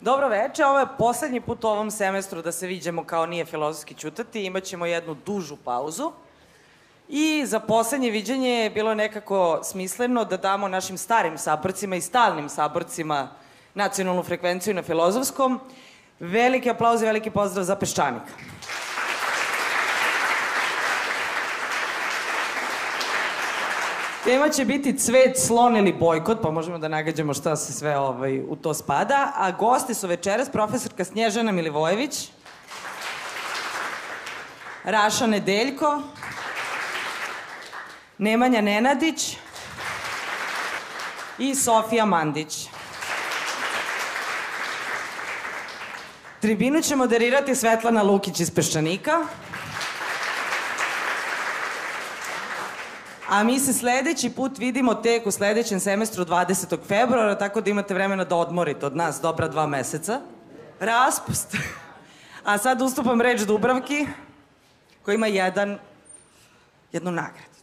Dobro veče, ovo je poslednji put u ovom semestru da se viđemo kao nije filozofski čutati. Imaćemo jednu dužu pauzu. I za poslednje viđenje je bilo nekako smisleno da damo našim starim saborcima i stalnim saborcima nacionalnu frekvenciju na filozofskom. Veliki aplauz i veliki pozdrav za Peščanika. Tema će biti cvet, slon ili bojkot, pa možemo da nagađamo šta se sve ovaj, u to spada. A gosti su večeras profesorka Snježana Milivojević, Raša Nedeljko, Nemanja Nenadić i Sofija Mandić. Tribinu će moderirati Svetlana Lukić iz Peščanika. A mi se sledeći put vidimo tek u sledećem semestru 20. februara, tako da imate vremena da odmorite od nas dobra dva meseca. Raspust. A sad ustupam reč Dubravki, koja ima jedan, jednu nagradu.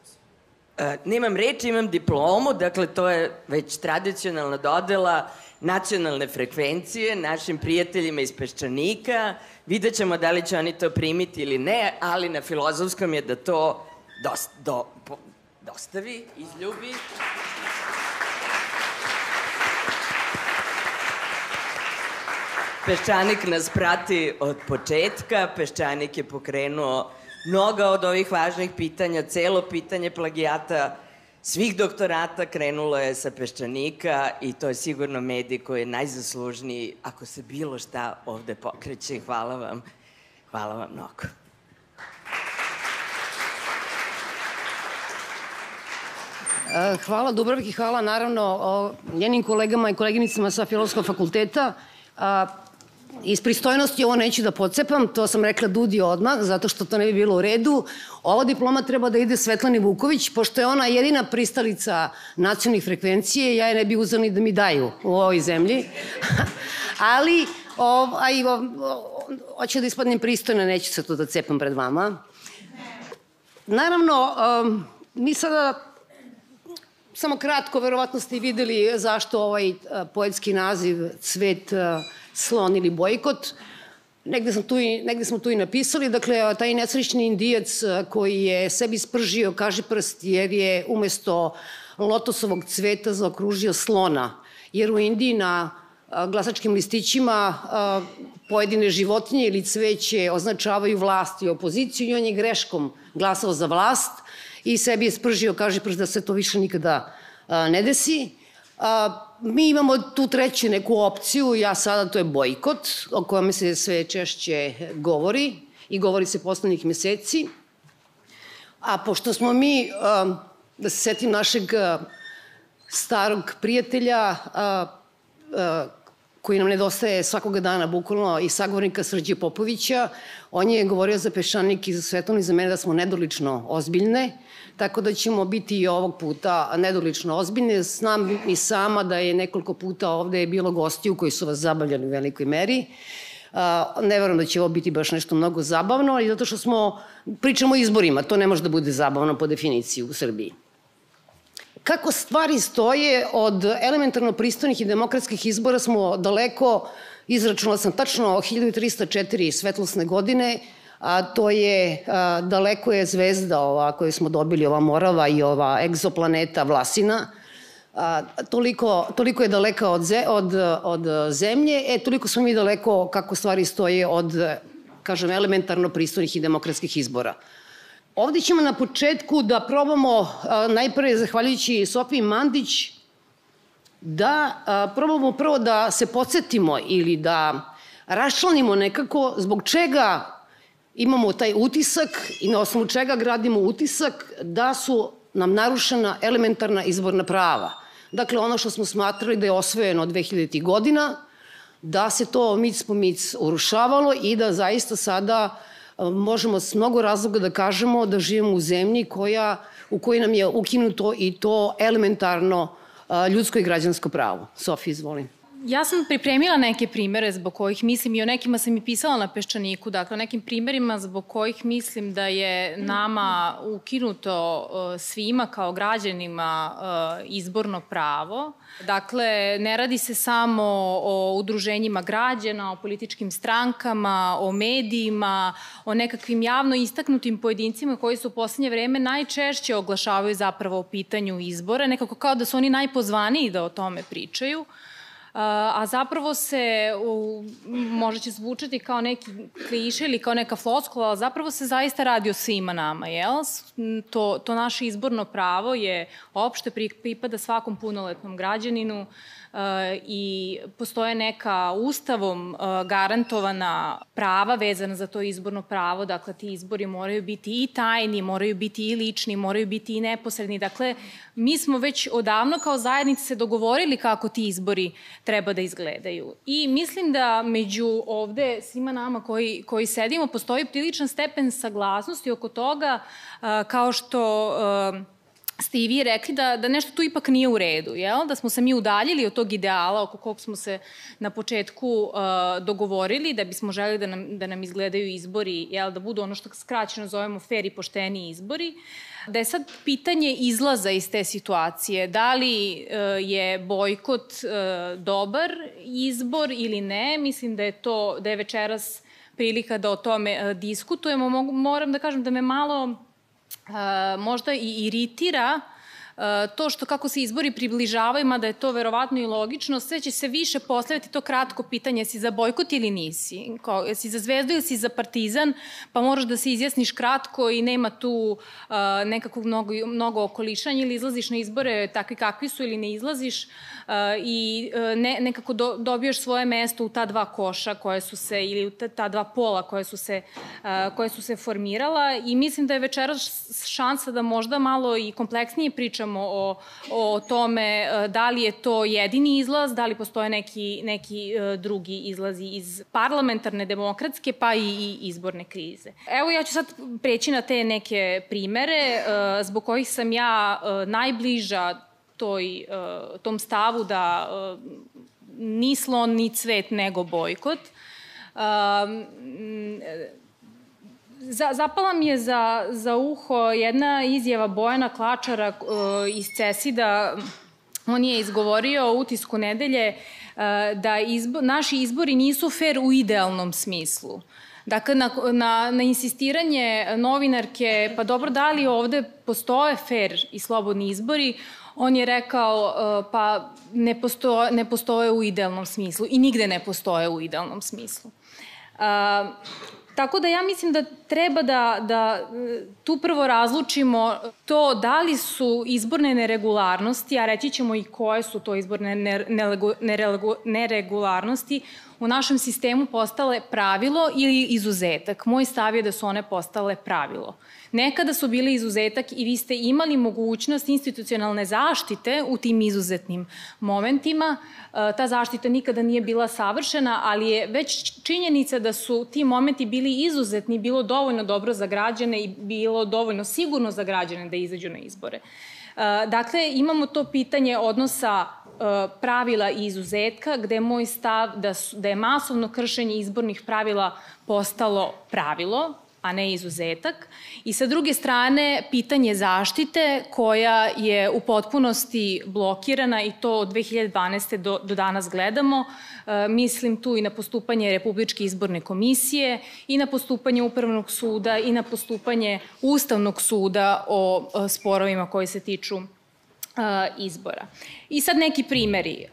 E, nemam reč, imam diplomu, dakle to je već tradicionalna dodela nacionalne frekvencije našim prijateljima iz Peščanika. Vidjet ćemo da li će oni to primiti ili ne, ali na filozofskom je da to dost, do, dostavi, izljubi. Peščanik nas prati od početka, Peščanik je pokrenuo mnoga od ovih važnih pitanja, celo pitanje plagijata svih doktorata krenulo je sa Peščanika i to je sigurno medij koji je najzaslužniji ako se bilo šta ovde pokreće. Hvala vam. Hvala vam mnogo. Hvala Dubravki, hvala naravno njenim kolegama i koleginicama sa Filozofskog fakulteta. Iz pristojnosti ovo neću da pocepam, to sam rekla Dudi odmah, zato što to ne bi bilo u redu. Ova diploma treba da ide Svetlani Vuković, pošto je ona jedina pristalica nacionalnih frekvencije, ja je ne bi uzela ni da mi daju u ovoj zemlji. Ali, ovaj, hoće da ispadnem pristojno, neću se to da cepam pred vama. Naravno, mi sada samo kratko, verovatno ste i videli zašto ovaj uh, poetski naziv Cvet uh, slon ili bojkot. Negde, sam tu i, negde smo tu i napisali, dakle, taj nesrećni indijac koji je sebi spržio kaži prst jer je umesto lotosovog cveta zaokružio slona. Jer u Indiji na glasačkim listićima pojedine životinje ili cveće označavaju vlast i opoziciju i on je greškom glasao za vlast i sebi je spržio kaži prst da se to više nikada ne desi. A, mi imamo tu treću neku opciju, ja sada to je bojkot, o kojem se sve češće govori i govori se poslednjih meseci. A pošto smo mi, da se setim našeg starog prijatelja, koji nam nedostaje svakoga dana, bukvalno, i sagovornika Srđe Popovića, on je govorio za Pešanik i za Svetlana i za mene da smo nedolično ozbiljne, tako da ćemo biti i ovog puta nedolično ozbiljne. Znam i sama da je nekoliko puta ovde bilo gostiju koji su vas zabavljali u velikoj meri. ne verujem da će ovo biti baš nešto mnogo zabavno, ali zato što smo, pričamo o izborima, to ne može da bude zabavno po definiciji u Srbiji. Kako stvari stoje od elementarno pristojnih i demokratskih izbora smo daleko, izračunala sam tačno 1304 svetlosne godine, a to je, a, daleko je zvezda ova koju smo dobili, ova Morava i ova egzoplaneta Vlasina, a, toliko, toliko je daleka od, ze, od, od zemlje, e, toliko smo mi daleko kako stvari stoje od, kažem, elementarno pristojnih i demokratskih izbora. Ovde ćemo na početku da probamo, najpre zahvaljujući Sofiji Mandić, da probamo prvo da se podsjetimo ili da raščlanimo nekako zbog čega imamo taj utisak i na osnovu čega gradimo utisak da su nam narušena elementarna izborna prava. Dakle, ono što smo smatrali da je osvojeno 2000. godina, da se to mic po mic urušavalo i da zaista sada e, možemo s mnogo razloga da kažemo da živimo u zemlji koja, u kojoj nam je ukinuto i to elementarno ljudsko i građansko pravo. Sofija, izvolim. Ja sam pripremila neke primere zbog kojih mislim i o nekima sam i pisala na Peščaniku, dakle o nekim primerima zbog kojih mislim da je nama ukinuto uh, svima kao građanima uh, izborno pravo. Dakle, ne radi se samo o udruženjima građana, o političkim strankama, o medijima, o nekakvim javno istaknutim pojedincima koji su u poslednje vreme najčešće oglašavaju zapravo o pitanju izbora, nekako kao da su oni najpozvaniji da o tome pričaju a zapravo se, u, možda će zvučati kao neki kliše ili kao neka floskula, ali zapravo se zaista radi o svima nama, jel? To, to naše izborno pravo je opšte pripada svakom punoletnom građaninu, uh, i postoje neka ustavom e, garantovana prava vezana za to izborno pravo, dakle ti izbori moraju biti i tajni, moraju biti i lični, moraju biti i neposredni. Dakle, mi smo već odavno kao zajednice se dogovorili kako ti izbori treba da izgledaju. I mislim da među ovde svima nama koji, koji sedimo postoji priličan stepen saglasnosti oko toga e, kao što e, ste i vi rekli da, da nešto tu ipak nije u redu, jel? da smo se mi udaljili od tog ideala oko kog smo se na početku uh, dogovorili, da bismo želi da nam, da nam izgledaju izbori, jel? da budu ono što skraćeno zovemo fair i pošteni izbori. Da je sad pitanje izlaza iz te situacije, da li uh, je bojkot uh, dobar izbor ili ne, mislim da je to, da je večeras prilika da o tome uh, diskutujemo. Mogu, moram da kažem da me malo možda i iritira to što kako se izbori približavaju, mada je to verovatno i logično, sve će se više postaviti to kratko pitanje, si za bojkot ili nisi, Ko, si za zvezdu ili si za partizan, pa moraš da se izjasniš kratko i nema tu uh, nekakvog mnogo, mnogo okolišanja ili izlaziš na izbore takvi kakvi su ili ne izlaziš uh, i ne, nekako do, dobiješ svoje mesto u ta dva koša koje su se, ili u ta, ta dva pola koje su se, uh, koje su se formirala i mislim da je večeras šansa da možda malo i kompleksnije priča pričamo o, o tome e, da li je to jedini izlaz, da li postoje neki, neki e, drugi izlazi iz parlamentarne, demokratske, pa i, izborne krize. Evo ja ću sad preći na te neke primere e, zbog kojih sam ja najbliža toj, tom stavu da ni slon, ni cvet, nego bojkot. Um, Za, zapala mi je za, za uho jedna izjava Bojana Klačara uh, iz Cesida. On je izgovorio u utisku nedelje uh, da izbo, naši izbori nisu fair u idealnom smislu. Dakle, na, na, na insistiranje novinarke, pa dobro, da li ovde postoje fair i slobodni izbori, on je rekao, uh, pa ne postoje, ne postoje u idealnom smislu i nigde ne postoje u idealnom smislu. Tako da ja mislim da treba da, da tu prvo razlučimo to da li su izborne neregularnosti, a reći ćemo i koje su to izborne neregularnosti, u našem sistemu postale pravilo ili izuzetak. Moj stav je da su one postale pravilo. Nekada su bili izuzetak i vi ste imali mogućnost institucionalne zaštite u tim izuzetnim momentima. E, ta zaštita nikada nije bila savršena, ali je već činjenica da su ti momenti bili izuzetni, bilo dovoljno dobro za građane i bilo dovoljno sigurno za građane da izađu na izbore. E, dakle, imamo to pitanje odnosa e, pravila i izuzetka, gde je moj stav da, su, da je masovno kršenje izbornih pravila postalo pravilo, a ne izuzetak. I sa druge strane, pitanje zaštite koja je u potpunosti blokirana i to od 2012. do, do danas gledamo. E, mislim tu i na postupanje Republičke izborne komisije i na postupanje Upravnog suda i na postupanje Ustavnog suda o, o sporovima koji se tiču izbora. I sad neki primeri.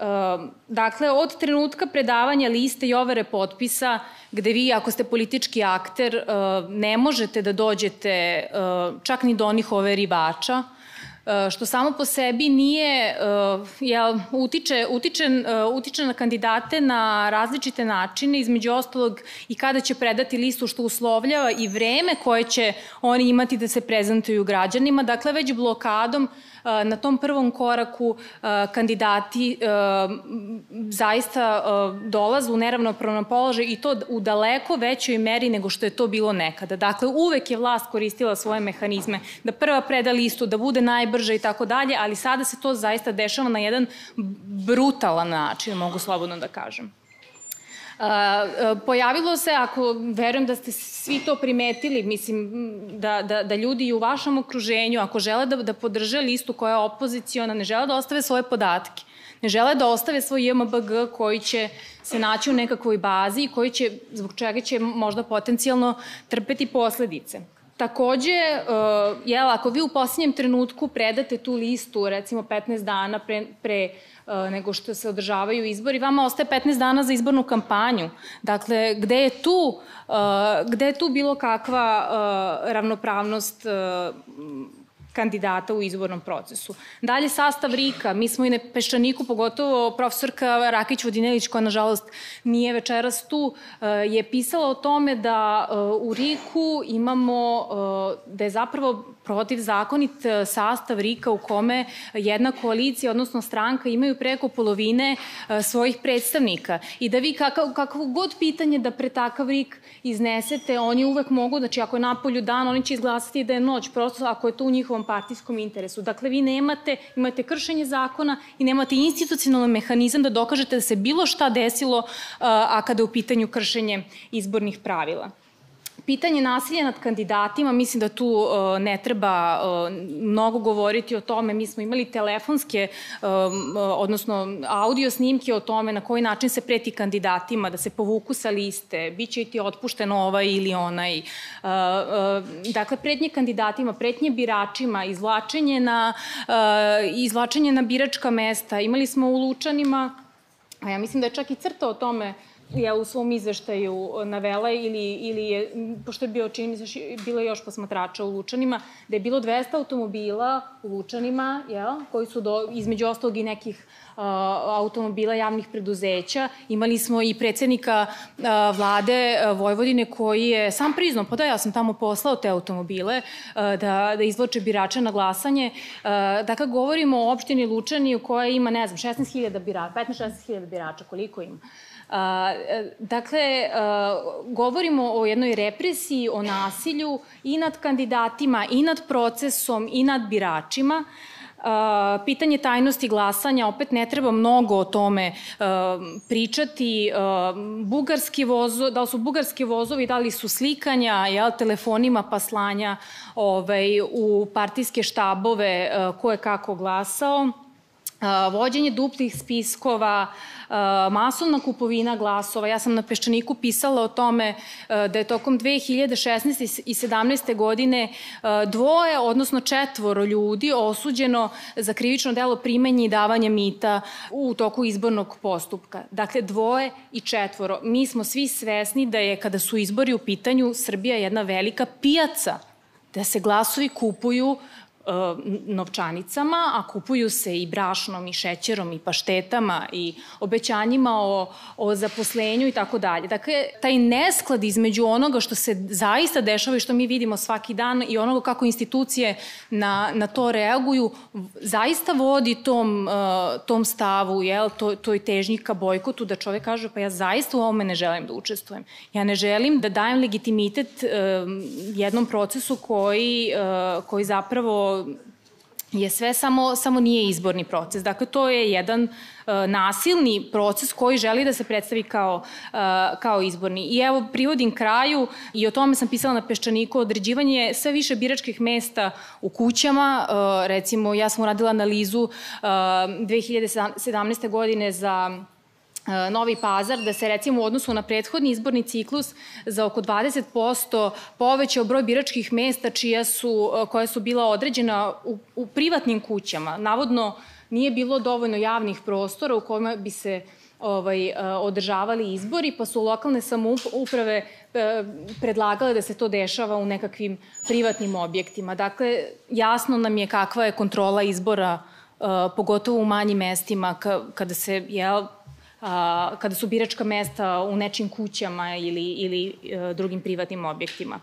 Dakle, od trenutka predavanja liste i overe potpisa, gde vi, ako ste politički akter, ne možete da dođete čak ni do onih overivača, što samo po sebi nije, jel, utiče, utiče, utiče na kandidate na različite načine, između ostalog i kada će predati listu što uslovljava i vreme koje će oni imati da se prezentuju građanima. Dakle, već blokadom na tom prvom koraku kandidati zaista dolaze u neravnopravnom položaju i to u daleko većoj meri nego što je to bilo nekada. Dakle, uvek je vlast koristila svoje mehanizme da prva preda listu, da bude najbrža i tako dalje, ali sada se to zaista dešava na jedan brutalan način, mogu slobodno da kažem. Pojavilo se, ako verujem da ste svi to primetili, mislim da, da, da ljudi u vašem okruženju, ako žele da, da podrže listu koja je opoziciona, ne žele da ostave svoje podatke, ne žele da ostave svoj JMBG koji će se naći u nekakvoj bazi i koji će, zbog čega će možda potencijalno trpeti posledice. Takođe, uh, jel, ako vi u posljednjem trenutku predate tu listu, recimo 15 dana pre, pre uh, nego što se održavaju izbori, vama ostaje 15 dana za izbornu kampanju. Dakle, gde je tu, uh, gde je tu bilo kakva ravnopravnost kandidata u izbornom procesu. Dalje, sastav RIKA. Mi smo i na Peščaniku, pogotovo profesorka Rakić Vodinelić, koja nažalost nije večeras tu, eh, je pisala o tome da eh, u RIKu imamo, eh, da je zapravo protivzakonit sastav RIKA u kome jedna koalicija, odnosno stranka, imaju preko polovine svojih predstavnika. I da vi kakav, kakav god pitanje da pre takav RIK iznesete, oni uvek mogu, znači ako je napolju dan, oni će izglasati da je noć, prosto ako je to u njihovom partijskom interesu. Dakle, vi nemate, imate kršenje zakona i nemate institucionalni mehanizam da dokažete da se bilo šta desilo, a kada je u pitanju kršenje izbornih pravila. Pitanje nasilja nad kandidatima, mislim da tu uh, ne treba uh, mnogo govoriti o tome. Mi smo imali telefonske, uh, odnosno audio snimke o tome na koji način se preti kandidatima, da se povuku sa liste, bit će ti otpušten ovaj ili onaj. Dakle, pretnje kandidatima, pretnje biračima, izvlačenje na, izvlačenje na biračka mesta. Imali smo u Lučanima, a ja mislim da je čak i crta o tome je u svom izveštaju navela ili, ili je, pošto je bio, čini mi se, bilo još posmatrača u Lučanima, da je bilo 200 automobila u Lučanima, jel, koji su do, između ostalog i nekih uh, automobila javnih preduzeća. Imali smo i predsednika uh, vlade uh, Vojvodine koji je sam priznao, pa da ja sam tamo poslao te automobile uh, da, da izloče birača na glasanje. Uh, dakle, govorimo o opštini Lučani koja ima, ne znam, 16.000 birača, 15-16.000 birača, koliko ima. Dakle, govorimo o jednoj represiji, o nasilju i nad kandidatima, i nad procesom, i nad biračima. Uh, pitanje tajnosti glasanja, opet ne treba mnogo o tome pričati. Bugarski vozo, da li su bugarski vozovi, da li su slikanja, jel, telefonima pa slanja ovaj, u partijske štabove ko je kako glasao. Uh, vođenje duplih spiskova, uh, masovna kupovina glasova. Ja sam na Peščaniku pisala o tome da je tokom 2016. i 17. godine dvoje, odnosno četvoro ljudi osuđeno za krivično delo primanja i davanja mita u toku izbornog postupka. Dakle, dvoje i četvoro. Mi smo svi svesni da je, kada su izbori u pitanju, Srbija jedna velika pijaca da se glasovi kupuju E, novčanicama, a kupuju se i brašnom i šećerom i paštetama i obećanjima o, o zaposlenju i tako dalje. Dakle, taj nesklad između onoga što se zaista dešava i što mi vidimo svaki dan i onoga kako institucije na, na to reaguju, zaista vodi tom, uh, tom stavu, jel, to, toj težnji ka bojkotu, da čovek kaže pa ja zaista u ovome ne želim da učestvujem. Ja ne želim da dajem legitimitet uh, jednom procesu koji, koji zapravo je sve samo, samo nije izborni proces. Dakle, to je jedan uh, nasilni proces koji želi da se predstavi kao, uh, kao izborni. I evo, privodim kraju i o tome sam pisala na Peščaniku, određivanje sve više biračkih mesta u kućama. Uh, recimo, ja sam uradila analizu uh, 2017. godine za E, Novi Pazar, da se recimo u odnosu na prethodni izborni ciklus za oko 20% povećao broj biračkih mesta čija su, e, koja su bila određena u, u privatnim kućama. Navodno nije bilo dovoljno javnih prostora u kojima bi se ovaj, e, održavali izbori, pa su lokalne samouprave predlagale da se to dešava u nekakvim privatnim objektima. Dakle, jasno nam je kakva je kontrola izbora, pogotovo u manjim mestima, kada se jel, a, kada su biračka mesta u nečim kućama ili, ili a, e, drugim privatnim objektima.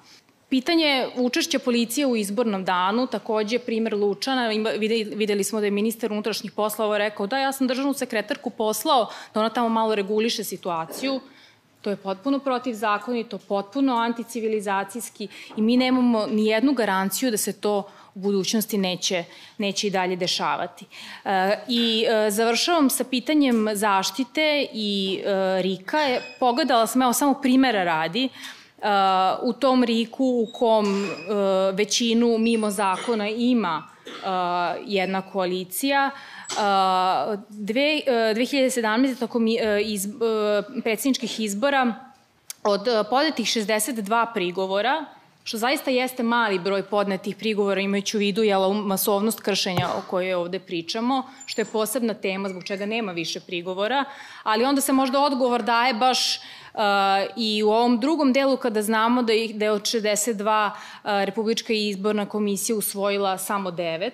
Pitanje učešća policije u izbornom danu, takođe primer Lučana, videli smo da je ministar unutrašnjih poslova rekao da ja sam državnu sekretarku poslao da ona tamo malo reguliše situaciju. To je potpuno protivzakonito, potpuno anticivilizacijski i mi nemamo ni jednu garanciju da se to budućnosti neće, neće i dalje dešavati. E, I e, završavam sa pitanjem zaštite i e, Rika. Pogledala sam, evo samo primera radi, u tom Riku u kom većinu mimo zakona ima jedna koalicija, Dve, 2017. tokom iz, predsjedničkih izbora od podetih 62 prigovora što zaista jeste mali broj podnetih prigovora imajući u vidu jel, masovnost kršenja o kojoj ovde pričamo, što je posebna tema zbog čega nema više prigovora, ali onda se možda odgovor daje baš Uh, I u ovom drugom delu kada znamo da, ih, da je od 62 uh, Republička izborna komisija usvojila samo 9,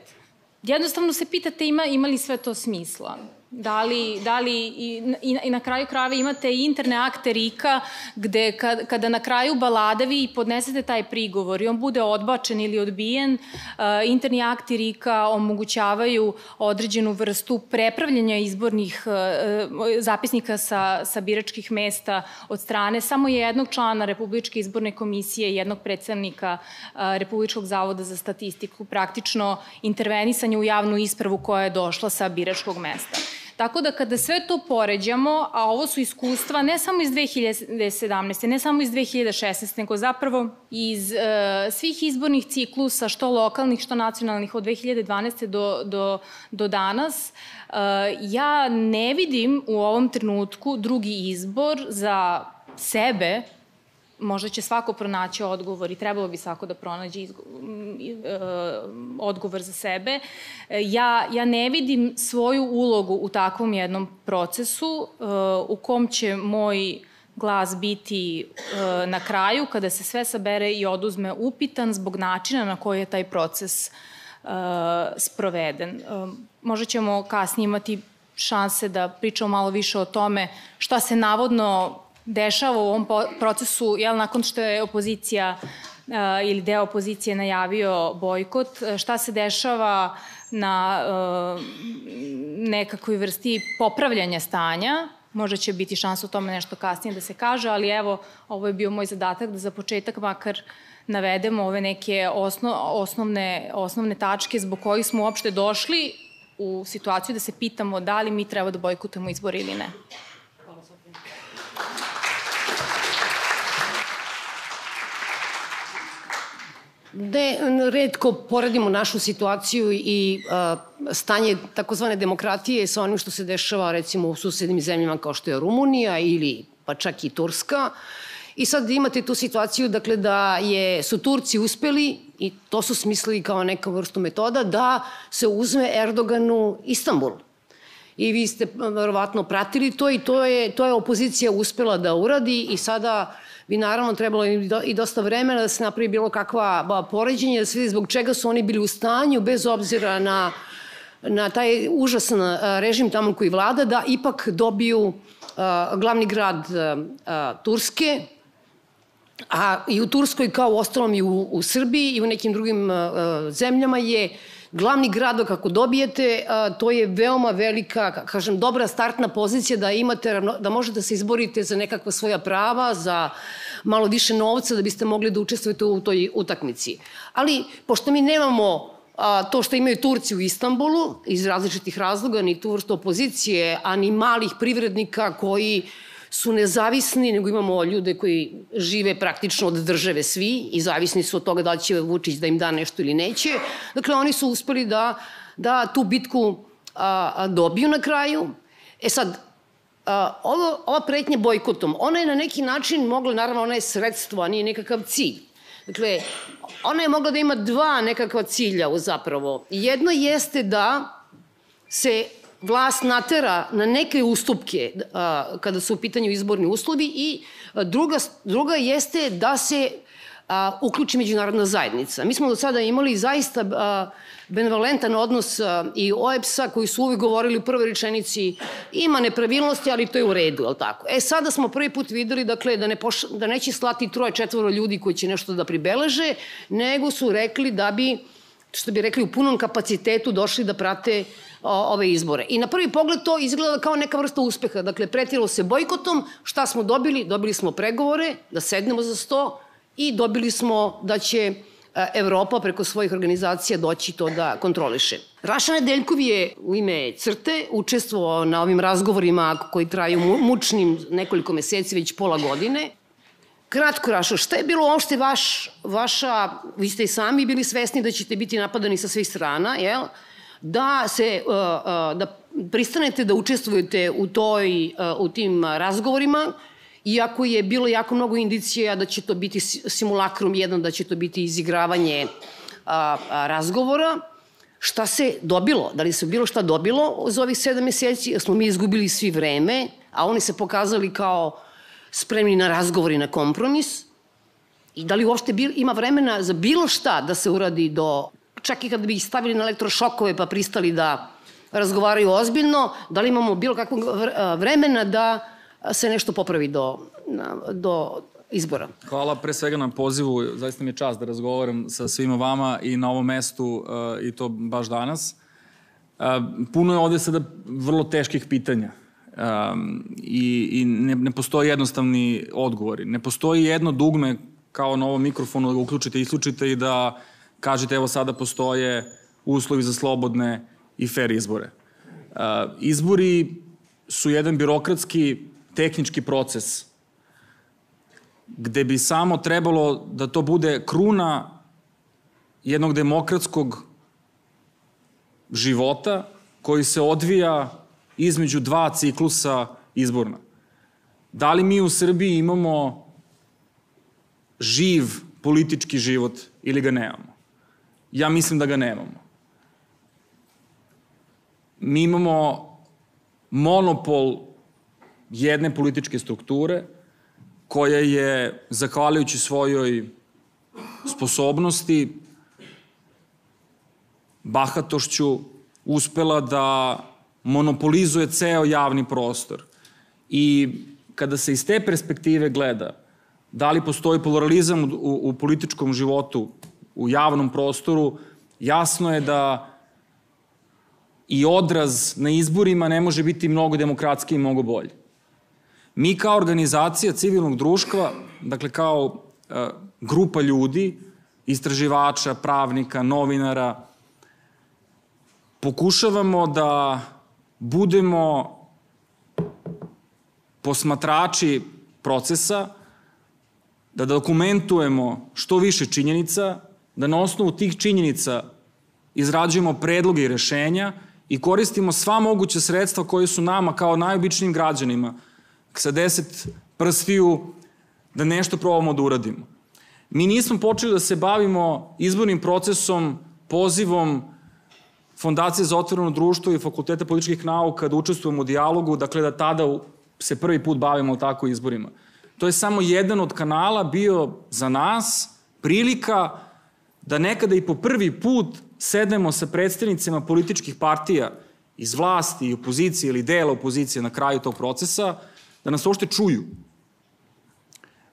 jednostavno se pitate ima, ima li sve to smisla. Da li, da li i, i, i na kraju krave imate interne akte Rika gde kad, kada na kraju balada vi podnesete taj prigovor i on bude odbačen ili odbijen, uh, interni akti Rika omogućavaju određenu vrstu prepravljanja izbornih uh, zapisnika sa, sa biračkih mesta od strane samo jednog člana Republičke izborne komisije, jednog predstavnika uh, Republičkog zavoda za statistiku, praktično intervenisanje u javnu ispravu koja je došla sa biračkog mesta. Tako da kada sve to poređamo, a ovo su iskustva ne samo iz 2017. ne samo iz 2016. nego zapravo iz uh, svih izbornih ciklusa, što lokalnih, što nacionalnih od 2012. do, do, do danas, uh, ja ne vidim u ovom trenutku drugi izbor za sebe možda će svako pronaći odgovor i trebalo bi svako da pronađe e, odgovor za sebe. E, ja, ja ne vidim svoju ulogu u takvom jednom procesu e, u kom će moj glas biti na kraju kada se sve sabere i oduzme upitan zbog načina na koji je taj proces sproveden. Možda ćemo kasnije imati šanse da pričamo malo više o tome šta se navodno dešava u ovom procesu, jel, nakon što je opozicija uh, ili deo opozicije najavio bojkot, šta se dešava na uh, nekakvoj vrsti popravljanja stanja, možda će biti šansa o tome nešto kasnije da se kaže, ali evo, ovo je bio moj zadatak da za početak makar navedemo ove neke osno, osnovne, osnovne tačke zbog kojih smo uopšte došli u situaciju da se pitamo da li mi treba da bojkutujemo izbor ili ne. Ne, redko poredimo našu situaciju i a, stanje takozvane demokratije sa onim što se dešava recimo u susednim zemljama kao što je Rumunija ili pa čak i Turska. I sad imate tu situaciju dakle, da je, su Turci uspeli, i to su smislili kao neka vrstu metoda, da se uzme Erdoganu Istanbul. I vi ste verovatno pratili to i to je, to je opozicija uspela da uradi i sada bi naravno trebalo i dosta vremena da se napravi bilo kakva poređenja, da se vidi zbog čega su oni bili u stanju, bez obzira na, na taj užasan režim tamo koji vlada, da ipak dobiju glavni grad Turske, a i u Turskoj kao u ostalom i u, u Srbiji i u nekim drugim zemljama je glavni grad kako dobijete, to je veoma velika, kažem, dobra startna pozicija da imate, da možete da se izborite za nekakva svoja prava, za malo više novca da biste mogli da učestvujete u toj utakmici. Ali, pošto mi nemamo a, to što imaju Turci u Istanbulu, iz različitih razloga, ni tu vrstu opozicije, a ni malih privrednika koji su nezavisni, nego imamo ljude koji žive praktično od države svi i zavisni su od toga da će Vučić da im da nešto ili neće. Dakle, oni su uspeli da, da tu bitku a, a, dobiju na kraju. E sad, a, ovo, ova pretnja bojkotom, ona je na neki način mogla, naravno ona je sredstvo, a nije nekakav cilj. Dakle, ona je mogla da ima dva nekakva cilja zapravo. Jedno jeste da se vlast natera na neke ustupke a, kada su u pitanju izborni uslovi i druga, druga jeste da se a, uključi međunarodna zajednica. Mi smo do sada imali zaista a, benevolentan odnos a, i OEPS-a koji su uvijek govorili u prvoj rečenici ima nepravilnosti, ali to je u redu, je tako? E, sada smo prvi put videli, dakle, da, ne poš, da neće slati troje, četvoro ljudi koji će nešto da pribeleže, nego su rekli da bi što bi rekli, u punom kapacitetu došli da prate o, ove izbore. I na prvi pogled to izgleda kao neka vrsta uspeha. Dakle, pretilo se bojkotom, šta smo dobili? Dobili smo pregovore, da sednemo za sto i dobili smo da će Evropa preko svojih organizacija doći to da kontroliše. Raša Nedeljkov je u ime CRTE učestvovao na ovim razgovorima koji traju mučnim nekoliko meseci, već pola godine. Kratko, Rašo, šta je bilo uopšte vaš, vaša, vi ste i sami bili svesni da ćete biti napadani sa svih strana, jel? Da se, uh, uh, da pristanete da učestvujete u toj, uh, u tim razgovorima, iako je bilo jako mnogo indicija da će to biti simulakrum jedan, da će to biti izigravanje razgovora. Šta se dobilo? Da li se bilo šta dobilo za ovih sedam meseci? Smo mi izgubili svi vreme, a oni se pokazali kao spremni na razgovor i na kompromis. I da li uopšte ima vremena za bilo šta da se uradi do, čak i kad bi ih stavili na elektrošokove pa pristali da razgovaraju ozbiljno, da li imamo bilo kakvog vremena da se nešto popravi do, do izbora. Hvala pre svega na pozivu, zaista mi je čast da razgovaram sa svima vama i na ovom mestu i to baš danas. Puno je ovde sada vrlo teških pitanja i, i ne, ne postoji jednostavni odgovori. Ne postoji jedno dugme kao na ovom mikrofonu da ga uključite i isključite i da kažete evo sada postoje uslovi za slobodne i fair izbore. Uh, izbori su jedan birokratski tehnički proces gde bi samo trebalo da to bude kruna jednog demokratskog života koji se odvija između dva ciklusa izborna. Da li mi u Srbiji imamo živ politički život ili ga nemamo? Ja mislim da ga nemamo. Mi imamo monopol jedne političke strukture koja je, zahvaljujući svojoj sposobnosti, bahatošću, uspela da monopolizuje ceo javni prostor. I kada se iz te perspektive gleda da li postoji pluralizam u, u političkom životu, u javnom prostoru, jasno je da i odraz na izborima ne može biti mnogo demokratski i mnogo bolji. Mi kao organizacija civilnog društva, dakle kao uh, grupa ljudi, istraživača, pravnika, novinara, pokušavamo da budemo posmatrači procesa, da dokumentujemo što više činjenica, da na osnovu tih činjenica izrađujemo predloge i rešenja i koristimo sva moguća sredstva koje su nama kao najobičnijim građanima sa deset prsviju da nešto probamo da uradimo. Mi nismo počeli da se bavimo izbornim procesom, pozivom Fondacije za otvoreno društvo i Fakulteta političkih nauka da učestvujemo u dijalogu, dakle da tada se prvi put bavimo tako izborima. To je samo jedan od kanala bio za nas prilika da nekada i po prvi put sednemo sa predstavnicima političkih partija iz vlasti i opozicije ili dela opozicije na kraju tog procesa, da nas uopšte čuju.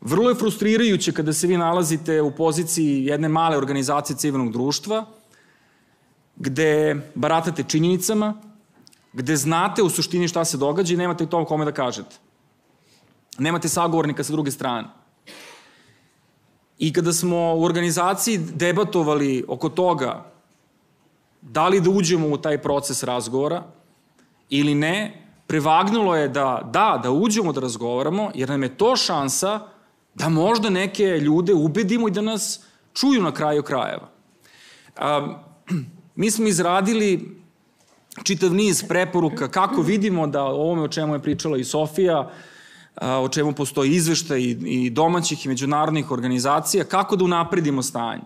Vrlo je frustrirajuće kada se vi nalazite u poziciji jedne male organizacije civilnog društva, gde baratate činjenicama, gde znate u suštini šta se događa i nemate to kome da kažete. Nemate sagovornika sa druge strane. I kada smo u organizaciji debatovali oko toga da li da uđemo u taj proces razgovora ili ne, prevagnulo je da, da, da uđemo da razgovaramo, jer nam je to šansa da možda neke ljude ubedimo i da nas čuju na kraju krajeva. Um, mi smo izradili čitav niz preporuka kako vidimo da ovome o čemu je pričala i Sofija, o čemu postoji izveštaj i domaćih i međunarodnih organizacija, kako da unapredimo stanje.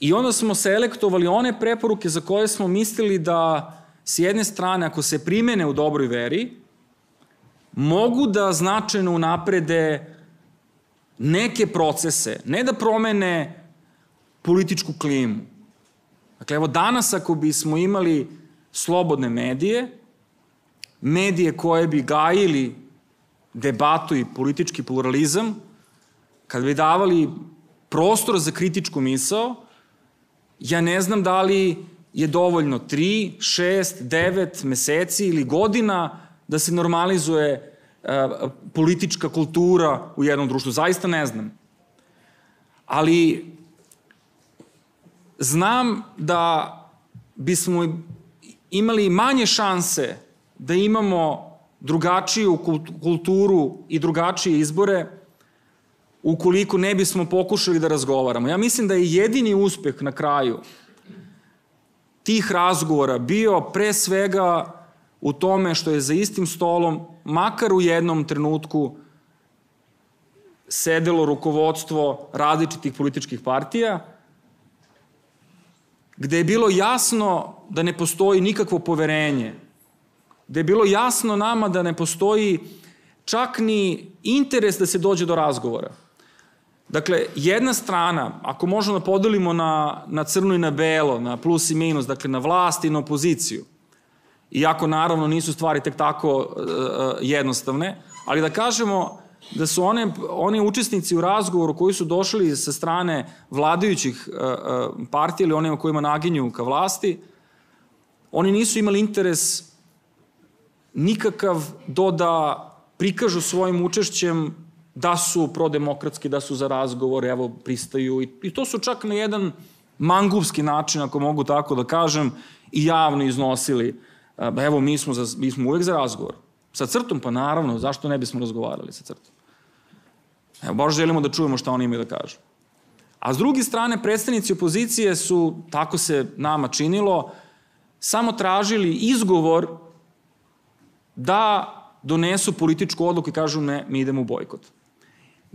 I onda smo selektovali one preporuke za koje smo mislili da s jedne strane, ako se primene u dobroj veri, mogu da značajno unaprede neke procese, ne da promene političku klimu. Dakle, evo danas ako bismo imali slobodne medije, medije koje bi gajili debatu i politički pluralizam, kad bi davali prostor za kritičku misao, ja ne znam da li je dovoljno 3, 6, 9 meseci ili godina da se normalizuje uh, politička kultura u jednom društvu. Zaista ne znam. Ali znam da bismo imali manje šanse da imamo drugačiju kulturu i drugačije izbore ukoliko ne bismo pokušali da razgovaramo. Ja mislim da je jedini uspeh na kraju tih razgovora bio pre svega u tome što je za istim stolom, makar u jednom trenutku, sedelo rukovodstvo različitih političkih partija, gde je bilo jasno da ne postoji nikakvo poverenje, gde je bilo jasno nama da ne postoji čak ni interes da se dođe do razgovora. Dakle, jedna strana, ako možemo da podelimo na, na crno i na belo, na plus i minus, dakle na vlast i na opoziciju, iako naravno nisu stvari tek tako uh, jednostavne, ali da kažemo da su one, oni učesnici u razgovoru koji su došli sa strane vladajućih uh, partija ili onima kojima naginju ka vlasti, oni nisu imali interes nikakav do da prikažu svojim učešćem da su prodemokratski, da su za razgovor, evo, pristaju. I, I to su čak na jedan mangupski način, ako mogu tako da kažem, i javno iznosili. Evo, mi smo, za, mi smo uvek za razgovor. Sa crtom, pa naravno, zašto ne bismo razgovarali sa crtom? Evo, baš želimo da čujemo šta oni imaju da kažu. A s druge strane, predstavnici opozicije su, tako se nama činilo, samo tražili izgovor da donesu političku odluku i kažu ne, mi idemo u bojkot.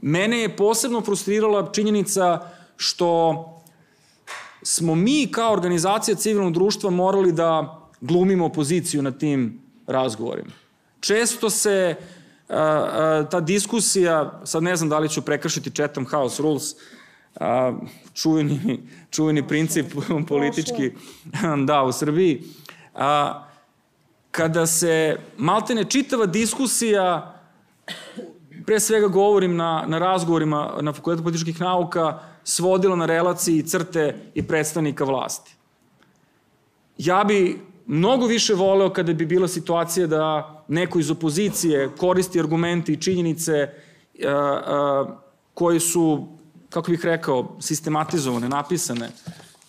Mene je posebno frustrirala činjenica što smo mi kao organizacija civilnog društva morali da glumimo opoziciju na tim razgovorima. Često se a, a, ta diskusija, sad ne znam da li ću prekršiti Chatham House Rules, a, čuveni, čuveni princip politički da, u Srbiji, a, kada se maltene čitava diskusija pre svega govorim na, na razgovorima na Fakultetu političkih nauka, svodilo na relaciji crte i predstavnika vlasti. Ja bi mnogo više voleo kada bi bila situacija da neko iz opozicije koristi argumente i činjenice uh, uh, koji su, kako bih rekao, sistematizovane, napisane.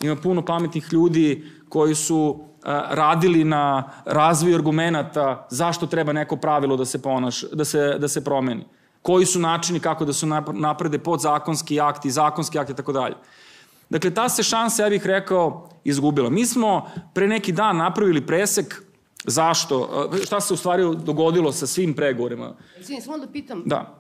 Ima puno pametnih ljudi koji su radili na razvoju argumenta zašto treba neko pravilo da se ponaš, da se, da se promeni koji su načini kako da su naprede podzakonski akti, zakonski akti i tako dalje. Dakle, ta se šansa, ja bih rekao, izgubila. Mi smo pre neki dan napravili presek zašto, šta se u stvari dogodilo sa svim pregovorima. Izvini, samo da pitam. Da.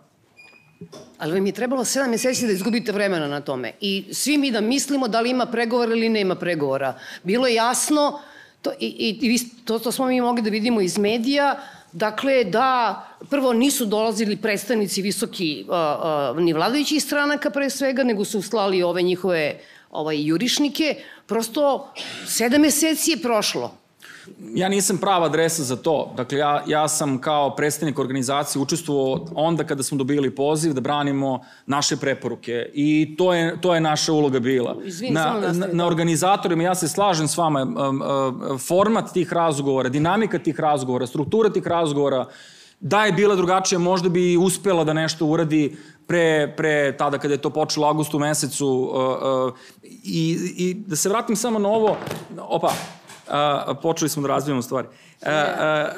Ali vam je trebalo sedam meseci da izgubite vremena na tome. I svi mi da mislimo da li ima pregovora ili nema pregovora. Bilo je jasno, to, i, i, to, to smo mi mogli da vidimo iz medija, Dakle, da prvo nisu dolazili predstavnici visoki uh, uh, ni vladajućih stranaka pre svega, nego su slali ove njihove ovaj, jurišnike. Prosto sedam meseci je prošlo. Ja nisam prava adresa za to. Dakle, ja, ja sam kao predstavnik organizacije učestvovao onda kada smo dobili poziv da branimo naše preporuke. I to je, to je naša uloga bila. Izvini, na, na, na organizatorima, ja se slažem s vama, format tih razgovora, dinamika tih razgovora, struktura tih razgovora, da je bila drugačija, možda bi uspela da nešto uradi pre, pre tada kada je to počelo augustu mesecu. Uh, uh, i, I da se vratim samo na ovo, opa, a, počeli smo da razvijamo stvari. A, a,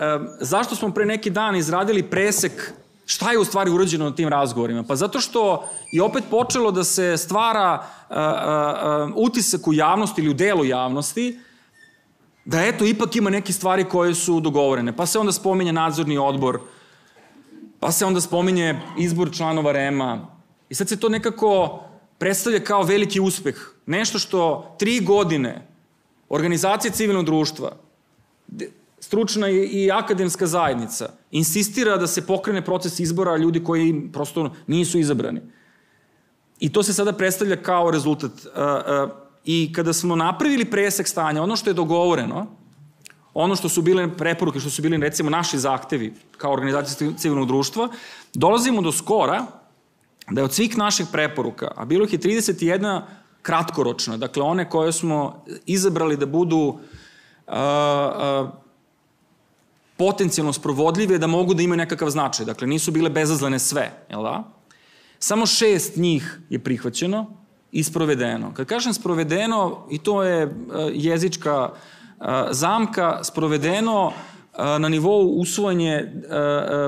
a, zašto smo pre neki dan izradili presek šta je u stvari urađeno na tim razgovorima? Pa zato što je opet počelo da se stvara a, a, a, utisak u javnosti ili u delu javnosti da eto, ipak ima neke stvari koje su dogovorene. Pa se onda spominje nadzorni odbor, pa se onda spominje izbor članova REMA. I sad se to nekako predstavlja kao veliki uspeh. Nešto što tri godine organizacije civilnog društva, stručna i akademska zajednica insistira da se pokrene proces izbora ljudi koji prosto nisu izabrani. I to se sada predstavlja kao rezultat. I kada smo napravili presek stanja, ono što je dogovoreno, ono što su bile preporuke, što su bili recimo naši zahtevi kao organizacija civilnog društva, dolazimo do skora da je od svih naših preporuka, a bilo ih je 31 kratkoročna, dakle one koje smo izabrali da budu uh, uh, potencijalno sprovodljive, da mogu da imaju nekakav značaj. Dakle, nisu bile bezazlene sve, jel da? Samo šest njih je prihvaćeno i sprovedeno. Kad kažem sprovedeno, i to je uh, jezička zamka, sprovedeno na nivou usvojenje,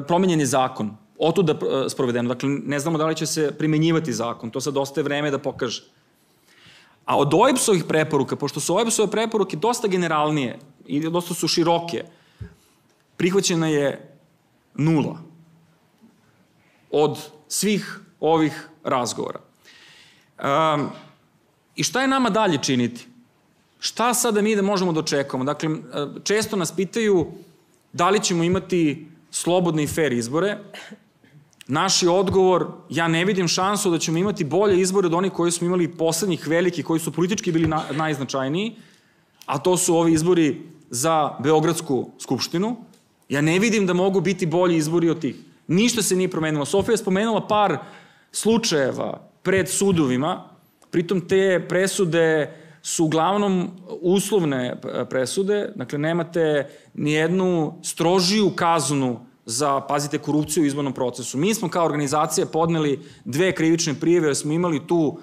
promenjen je zakon. Otuda sprovedeno. Dakle, ne znamo da li će se primenjivati zakon. To sad ostaje vreme da pokaže. A od OEBS-ovih preporuka, pošto su OEBS-ove preporuke dosta generalnije i dosta su široke, prihvaćena je nula od svih ovih razgovora. Um, I šta je nama dalje činiti? Šta sada mi da možemo da očekujemo? Dakle, često nas pitaju da li ćemo imati slobodne i fair izbore, Naš je odgovor, ja ne vidim šansu da ćemo imati bolje izbore od onih koji smo imali poslednjih veliki, koji su politički bili na, najznačajniji, a to su ovi izbori za Beogradsku skupštinu. Ja ne vidim da mogu biti bolji izbori od tih. Ništa se nije promenilo. Sofija je spomenula par slučajeva pred sudovima, pritom te presude su uglavnom uslovne presude, dakle nemate nijednu strožiju kaznu za, pazite, korupciju u izbornom procesu. Mi smo kao organizacija podneli dve krivične prijeve smo imali tu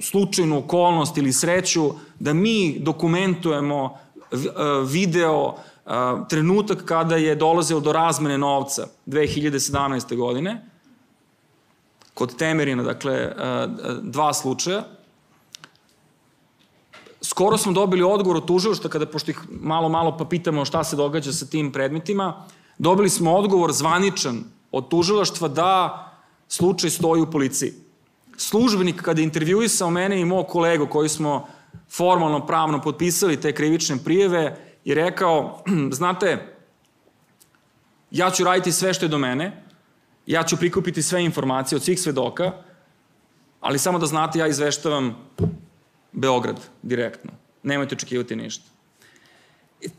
slučajnu okolnost ili sreću da mi dokumentujemo e, video e, trenutak kada je dolazilo do razmene novca 2017. godine kod Temerina, dakle, e, dva slučaja. Skoro smo dobili odgovor od tužilašta kada, pošto ih malo, malo pa pitamo šta se događa sa tim predmetima, Dobili smo odgovor zvaničan od tužilaštva da slučaj stoji u policiji. Službenik kada je intervjuisao mene i mog kolegu koji smo formalno pravno potpisali te krivične prijeve i rekao, znate, ja ću raditi sve što je do mene, ja ću prikupiti sve informacije od svih svedoka, ali samo da znate, ja izveštavam Beograd direktno. Nemojte očekivati ništa.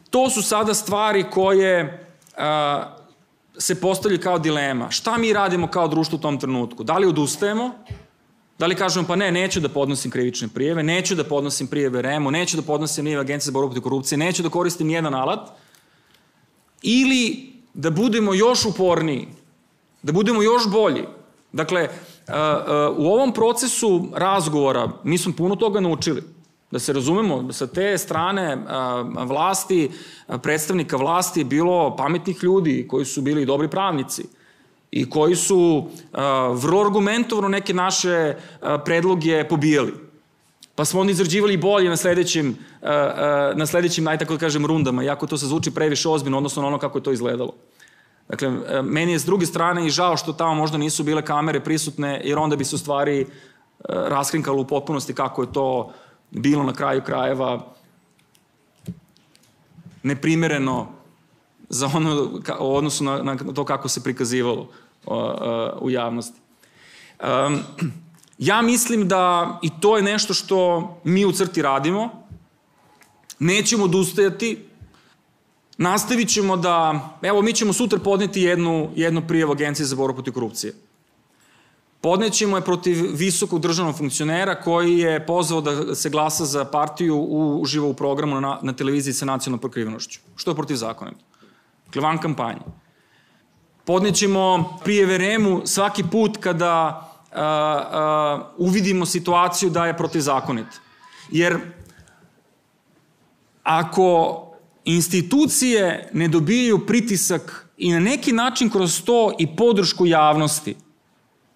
To su sada stvari koje se postavlja kao dilema. Šta mi radimo kao društvo u tom trenutku? Da li odustajemo? Da li kažemo pa ne, neću da podnosim krivične prijeve, neću da podnosim prijeve REMU, neću da podnosim prijeve Agencije za borbu protiv korupcije, neću da koristim jedan alat? Ili da budemo još uporniji, da budemo još bolji. Dakle, u ovom procesu razgovora mi smo puno toga naučili. Da se razumemo, sa te strane vlasti, predstavnika vlasti bilo pametnih ljudi koji su bili dobri pravnici i koji su vrlo argumentovno neke naše predloge pobijali. Pa smo onda izrađivali bolje na sledećim, na sledećim, aj tako da kažem, rundama, iako to se zvuči previše ozbiljno, odnosno na ono kako je to izgledalo. Dakle, meni je s druge strane i žao što tamo možda nisu bile kamere prisutne, jer onda bi se u stvari raskrinkalo u potpunosti kako je to bilo na kraju krajeva neprimereno za ono, u odnosu na, na to kako se prikazivalo uh, uh, u javnosti. Um, ja mislim da i to je nešto što mi u crti radimo. Nećemo odustajati. Nastavit ćemo da, evo mi ćemo sutra podneti jednu, jednu prijavu Agencije za borbu protiv korupcije. Podnećemo je protiv visokog državnog funkcionera koji je pozvao da se glasa za partiju u, uživo u programu na, na televiziji sa nacionalnom pokrivenošću. Što je protiv zakonita. Dakle, van kampanje. Podnećemo prijeve REMU svaki put kada a, a, uvidimo situaciju da je protivzakonit. Jer ako institucije ne dobijaju pritisak i na neki način kroz to i podršku javnosti,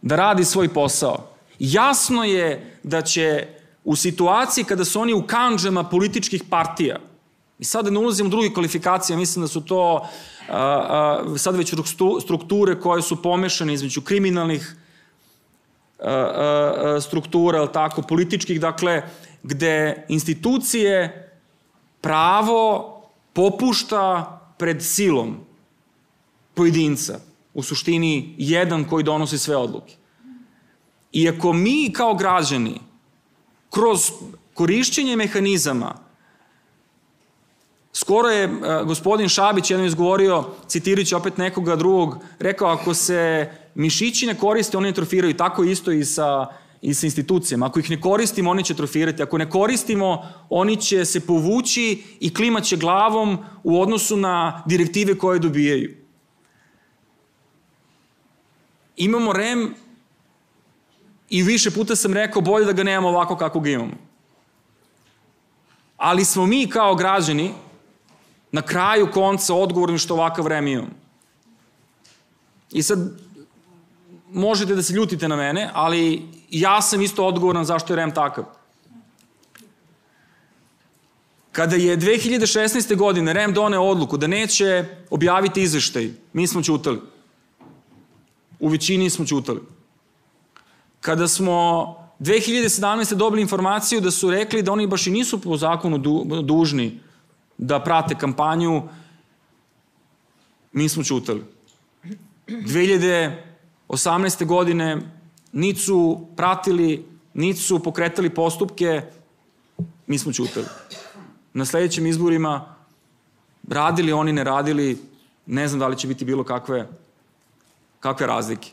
da radi svoj posao. Jasno je da će u situaciji kada su oni u kanđama političkih partija, i sada da ne ulazim u druge kvalifikacije, mislim da su to a, a, sad već strukture koje su pomešane između kriminalnih a, a, struktura, ali tako, političkih, dakle, gde institucije pravo popušta pred silom pojedinca u suštini jedan koji donosi sve odluke. I ako mi kao građani kroz korišćenje mehanizama Skoro je uh, gospodin Šabić jednom izgovorio, citirajući opet nekoga drugog, rekao ako se mišići ne koriste, oni ne trofiraju. Tako isto i sa, i sa institucijama. Ako ih ne koristimo, oni će trofirati. Ako ne koristimo, oni će se povući i klimaće glavom u odnosu na direktive koje dobijaju. Imamo REM i više puta sam rekao bolje da ga nemamo ovako kako ga imamo. Ali smo mi kao građani na kraju konca odgovorni što ovakav vreme imamo. I sad, možete da se ljutite na mene, ali ja sam isto odgovoran zašto je REM takav. Kada je 2016. godine REM doneo odluku da neće objaviti izveštaj, mi smo ćutali. U većini smo ćutali. Kada smo 2017. dobili informaciju da su rekli da oni baš i nisu po zakonu dužni da prate kampanju, mi smo čutali. 2018. godine niti su pratili, niti su pokretali postupke, mi smo čutali. Na sledećim izborima radili oni, ne radili, ne znam da li će biti bilo kakve, kakve razlike.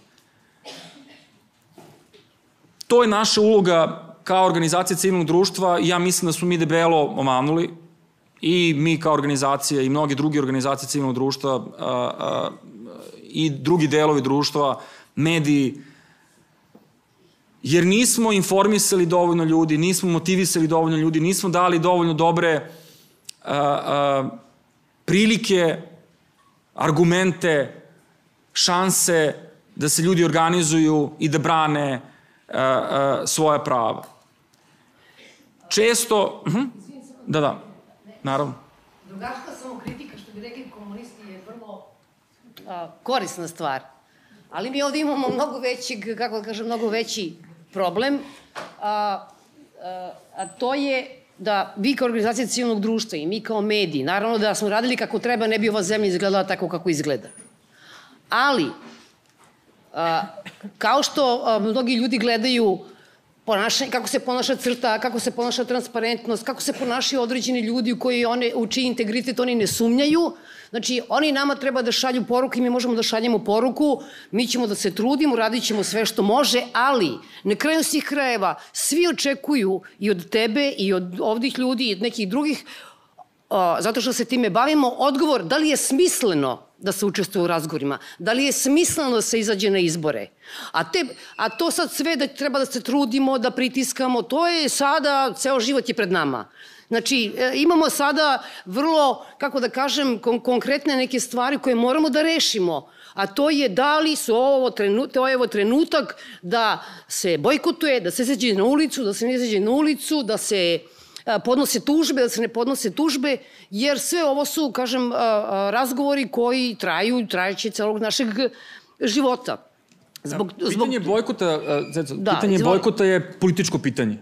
To je naša uloga kao organizacija civilnog društva i ja mislim da smo mi debelo omanuli i mi kao organizacija i mnogi drugi organizacije civilnog društva a, a, i drugi delovi društva, mediji, jer nismo informisali dovoljno ljudi, nismo motivisali dovoljno ljudi, nismo dali dovoljno dobre a, a, prilike, argumente, šanse da se ljudi organizuju i da brane a, a, svoja prava. Često, uh mhm, -huh, da, da, Naravno. Drugačka samokritika, što bi rekli komunisti, je vrlo a, korisna stvar. Ali mi ovde imamo mnogo veći, kako da kažem, mnogo veći problem, a, a, a to je da vi kao organizacija civilnog društva i mi kao mediji, naravno da smo radili kako treba, ne bi ova zemlja izgledala tako kako izgleda. Ali, a, kao što a, mnogi ljudi gledaju ponašanje, kako se ponaša crta, kako se ponaša transparentnost, kako se ponašaju određeni ljudi u, koji one, u čiji integritet oni ne sumnjaju. Znači, oni nama treba da šalju poruku i mi možemo da šaljemo poruku, mi ćemo da se trudimo, radit ćemo sve što može, ali na kraju svih krajeva svi očekuju i od tebe i od ovdih ljudi i od nekih drugih o, zato što se time bavimo, odgovor da li je smisleno da se učestvuje u razgovorima, da li je smisleno da se izađe na izbore. A, te, a to sad sve da treba da se trudimo, da pritiskamo, to je sada, ceo život je pred nama. Znači, e, imamo sada vrlo, kako da kažem, kon konkretne neke stvari koje moramo da rešimo a to je da li su ovo trenutak, to je ovo trenutak da se bojkotuje, da se izađe na ulicu, da se ne izađe na ulicu, da se podnose tužbe, da se ne podnose tužbe, jer sve ovo su, kažem, razgovori koji traju, trajeće celog našeg života. Zbog, zbog... Pitanje bojkota, Zeco, da, pitanje izvoli. bojkota je političko pitanje.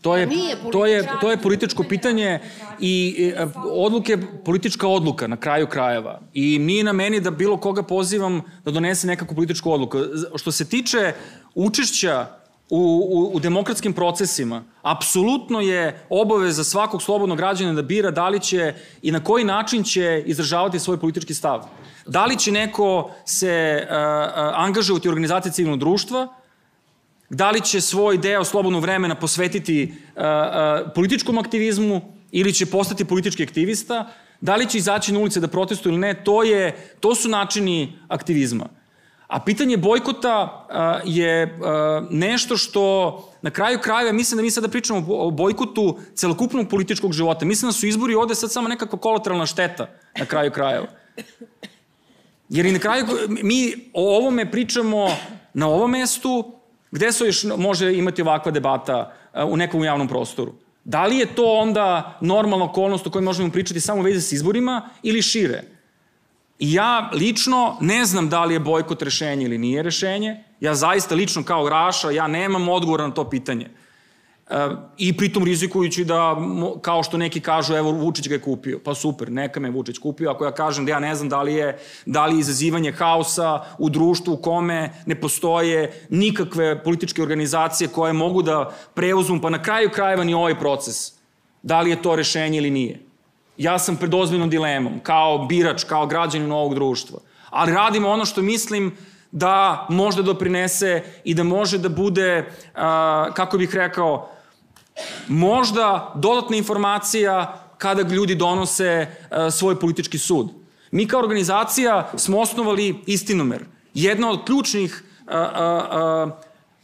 To je, to, je, to je političko pitanje i odluke, politička odluka na kraju krajeva. I nije na meni da bilo koga pozivam da donese nekakvu političku odluku. Što se tiče učešća u, u, u demokratskim procesima, apsolutno je obaveza svakog slobodnog građana da bira da li će i na koji način će izražavati svoj politički stav. Da li će neko se uh, angažovati u organizaciji civilnog društva, da li će svoj deo slobodnog vremena posvetiti uh, uh, političkom aktivizmu ili će postati politički aktivista, da li će izaći na ulice da protestuju ili ne, to, je, to su načini aktivizma. A pitanje bojkota a, je a, nešto što na kraju krajeva, mislim da mi sada pričamo o bojkotu celokupnog političkog života. Mislim da su izbori ovde sad samo nekakva kolateralna šteta na kraju krajeva. Jer i na kraju mi o ovome pričamo na ovom mestu, gde se još može imati ovakva debata u nekom javnom prostoru. Da li je to onda normalna okolnost o kojoj možemo pričati samo u vezi s izborima ili šire? I ja lično ne znam da li je bojkot rešenje ili nije rešenje. Ja zaista lično kao Raša, ja nemam odgovor na to pitanje. I pritom rizikujući da, kao što neki kažu, evo Vučić ga je kupio. Pa super, neka me Vučić kupio. Ako ja kažem da ja ne znam da li je, da li je izazivanje haosa u društvu u kome ne postoje nikakve političke organizacije koje mogu da preuzmu, pa na kraju krajeva ni ovaj proces. Da li je to rešenje ili nije. Ja sam pred ozbiljnom dilemom, kao birač, kao građanin ovog društva. Ali radimo ono što mislim da može da doprinese i da može da bude, kako bih rekao, možda dodatna informacija kada ljudi donose svoj politički sud. Mi kao organizacija smo osnovali istinomer. Jedna od ključnih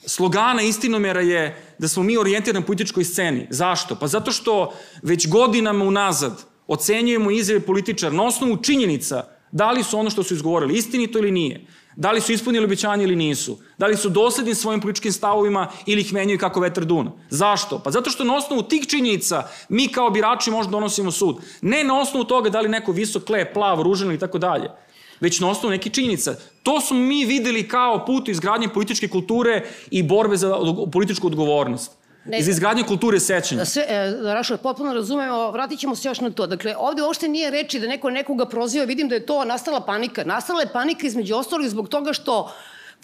slogana istinomera je da smo mi orijentirani na političkoj sceni. Zašto? Pa zato što već godinama unazad ocenjujemo izjave političara na osnovu činjenica da li su ono što su izgovorili istinito ili nije. Da li su ispunili obećanje ili nisu? Da li su dosledni svojim političkim stavovima ili ih menjaju kako vetar duna? Zašto? Pa zato što na osnovu tih činjenica mi kao birači možda donosimo sud. Ne na osnovu toga da li neko visok, lep, plav, ružan ili tako dalje već na osnovu nekih činjenica. To smo mi videli kao put izgradnje političke kulture i borbe za političku odgovornost. Ne, iz izgradnje kulture sećanja. Sve, e, Rašo, potpuno razumemo, vratit ćemo se još na to. Dakle, ovde uopšte nije reči da neko nekoga proziva, vidim da je to nastala panika. Nastala je panika između ostalih zbog toga što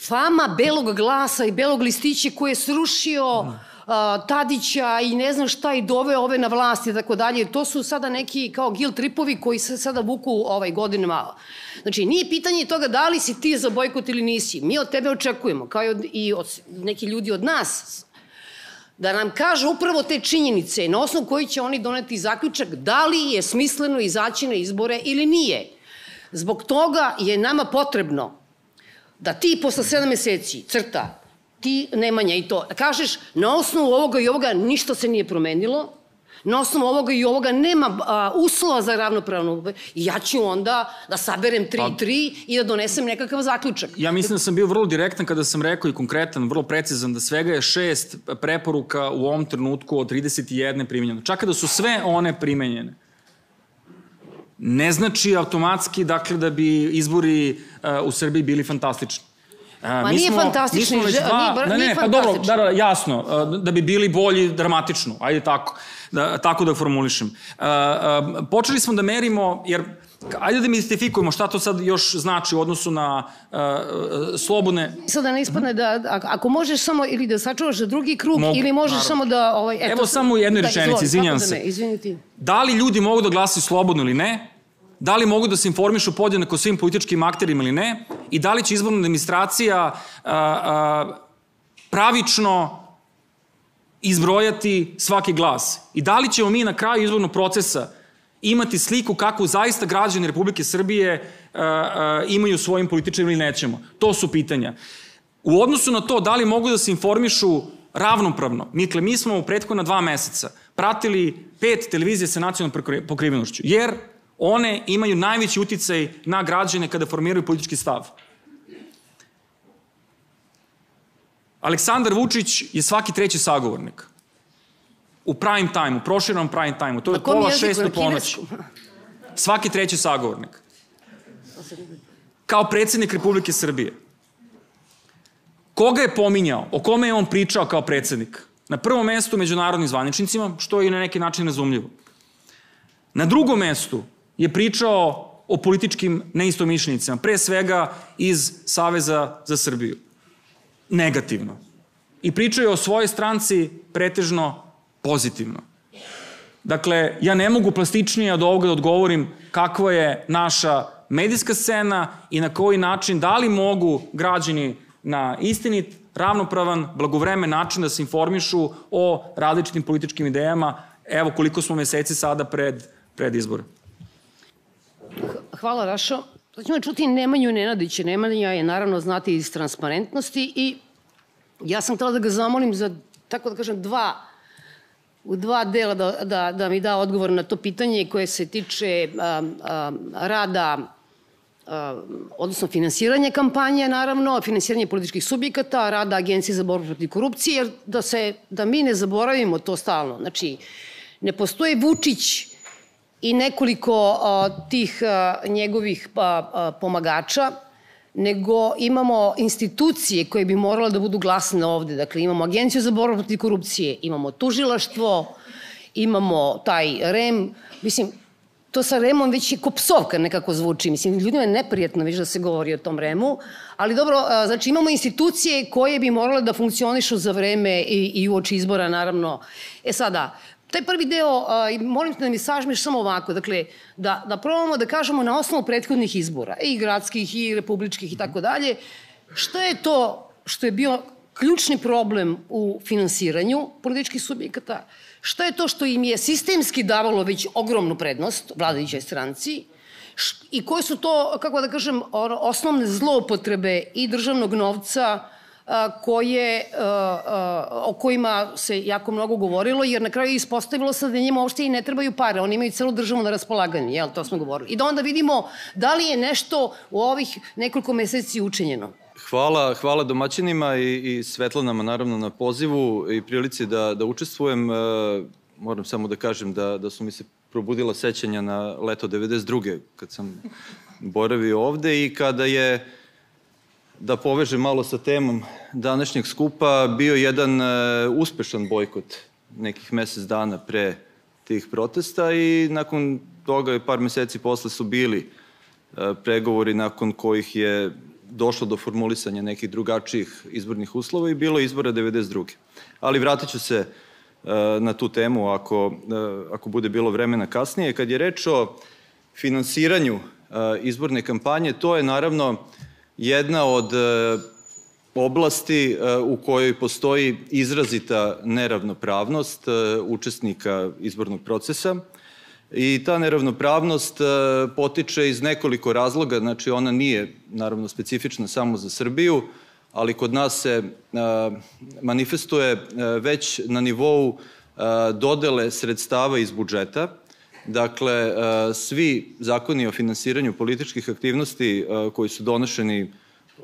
fama belog glasa i belog listića koji je srušio a, Tadića i ne znam šta i dove ove na vlast i tako dalje. To su sada neki kao gil tripovi koji se sada vuku ovaj godinama. Znači, nije pitanje toga da li si ti za bojkot ili nisi. Mi od tebe očekujemo, kao i od, i od neki ljudi od nas, da nam kaže upravo te činjenice na osnovu koji će oni doneti zaključak da li je smisleno izaći na izbore ili nije. Zbog toga je nama potrebno da ti posle sedam meseci crta, ti Nemanja i to, kažeš na osnovu ovoga i ovoga ništa se nije promenilo, na osnovu ovoga i ovoga nema a, uslova za ravnopravnu i ja ću onda da saberem 3 pa, 3 i da donesem nekakav zaključak. Ja mislim da sam bio vrlo direktan kada sam rekao i konkretan, vrlo precizan da svega je šest preporuka u ovom trenutku od 31 primenjene. Čak da su sve one primenjene. Ne znači automatski dakle da bi izbori uh, u Srbiji bili fantastični. Ma mi nije smo, fantastično. Mi smo već dva, nije, ne, ne, pa dobro, da, da, jasno, da bi bili bolji dramatično, ajde tako da, tako da formulišem. Uh, uh, počeli smo da merimo, jer Ajde da mistifikujemo šta to sad još znači u odnosu na uh, slobodne... Sad da ne ispadne da, ako možeš samo ili da sačuvaš za drugi krug Mogu, ili možeš naravno. samo da... Ovaj, eto, Evo samo u jednoj da, rečenici, izvinjam da se. Izviniti. Da li ljudi mogu da glasaju slobodno ili ne? Da li mogu da se informišu podjednako svim političkim akterima ili ne? I da li će izborna administracija uh, uh, pravično izbrojati svaki glas. I da li ćemo mi na kraju izbornog procesa imati sliku kako zaista građani Republike Srbije uh, uh, imaju svojim političarima ili nećemo. To su pitanja. U odnosu na to da li mogu da se informišu ravnopravno, Mikle, mi smo u prethodna dva meseca pratili pet televizije sa nacionalnom pokrivenošću, jer one imaju najveći uticaj na građane kada formiraju politički stav. Aleksandar Vučić je svaki treći sagovornik. U prime time, u proširenom prime time, to je pola šest do ponoći. Svaki treći sagovornik. Kao predsednik Republike Srbije. Koga je pominjao? O kome je on pričao kao predsednik? Na prvom mestu međunarodnim zvaničnicima, što je na neki način razumljivo. Na drugom mestu je pričao o političkim neistomišljenicima, pre svega iz Saveza za Srbiju negativno. I pričaju o svojoj stranci pretežno pozitivno. Dakle, ja ne mogu plastičnije od ovoga da odgovorim kakva je naša medijska scena i na koji način, da li mogu građani na istinit, ravnopravan, blagovremen način da se informišu o različitim političkim idejama, evo koliko smo meseci sada pred, pred izbore. Hvala Rašo. Sad ćemo čuti Nemanju Nenadića. Nemanja je naravno znati iz transparentnosti i ja sam htela da ga zamolim za, tako da kažem, dva u dva dela da, da, da mi da odgovor na to pitanje koje se tiče a, a, rada odnosno finansiranja kampanje, naravno, finansiranje političkih subjekata, rada Agencije za borbu protiv korupcije, jer da, se, da mi ne zaboravimo to stalno. Znači, ne postoje Vučić i nekoliko a, tih a, njegovih a, pomagača nego imamo institucije koje bi morale da budu glasne ovde. Dakle, imamo Agenciju za borbu protiv korupcije, imamo tužilaštvo, imamo taj REM. Mislim, to sa Remom već je ko psovka nekako zvuči. Mislim, ljudima je neprijetno već da se govori o tom Remu. Ali dobro, znači imamo institucije koje bi morale da funkcionišu za vreme i, i uoči izbora, naravno. E sada, taj prvi deo, molim te da mi sažmeš samo ovako, dakle, da, da probamo da kažemo na osnovu prethodnih izbora, i gradskih, i republičkih i tako dalje, šta je to što je bio ključni problem u finansiranju političkih subjekata, šta je to što im je sistemski davalo već ogromnu prednost vladajućoj stranci? I koje su to, kako da kažem, osnovne zloupotrebe i državnog novca, koje, o kojima se jako mnogo govorilo, jer na kraju ispostavilo se da njima uopšte i ne trebaju pare, oni imaju celu državu na raspolaganju, jel, to smo govorili. I da onda vidimo da li je nešto u ovih nekoliko meseci učinjeno. Hvala, hvala domaćinima i, i Svetlanama naravno na pozivu i prilici da, da učestvujem. E, moram samo da kažem da, da su mi se probudila sećanja na leto 92. kad sam boravio ovde i kada je da povežem malo sa temom današnjeg skupa, bio jedan e, uspešan bojkot nekih mesec dana pre tih protesta i nakon toga i par meseci posle su bili e, pregovori nakon kojih je došlo do formulisanja nekih drugačijih izbornih uslova i bilo izbora 92. Ali vratit ću se e, na tu temu ako, ako bude bilo vremena kasnije. Kad je reč o finansiranju izborne kampanje, to je naravno jedna od e, oblasti e, u kojoj postoji izrazita neravnopravnost e, učesnika izbornog procesa. I ta neravnopravnost potiče iz nekoliko razloga, znači ona nije naravno specifična samo za Srbiju, ali kod nas se manifestuje već na nivou dodele sredstava iz budžeta, Dakle, e, svi zakoni o finansiranju političkih aktivnosti e, koji su donošeni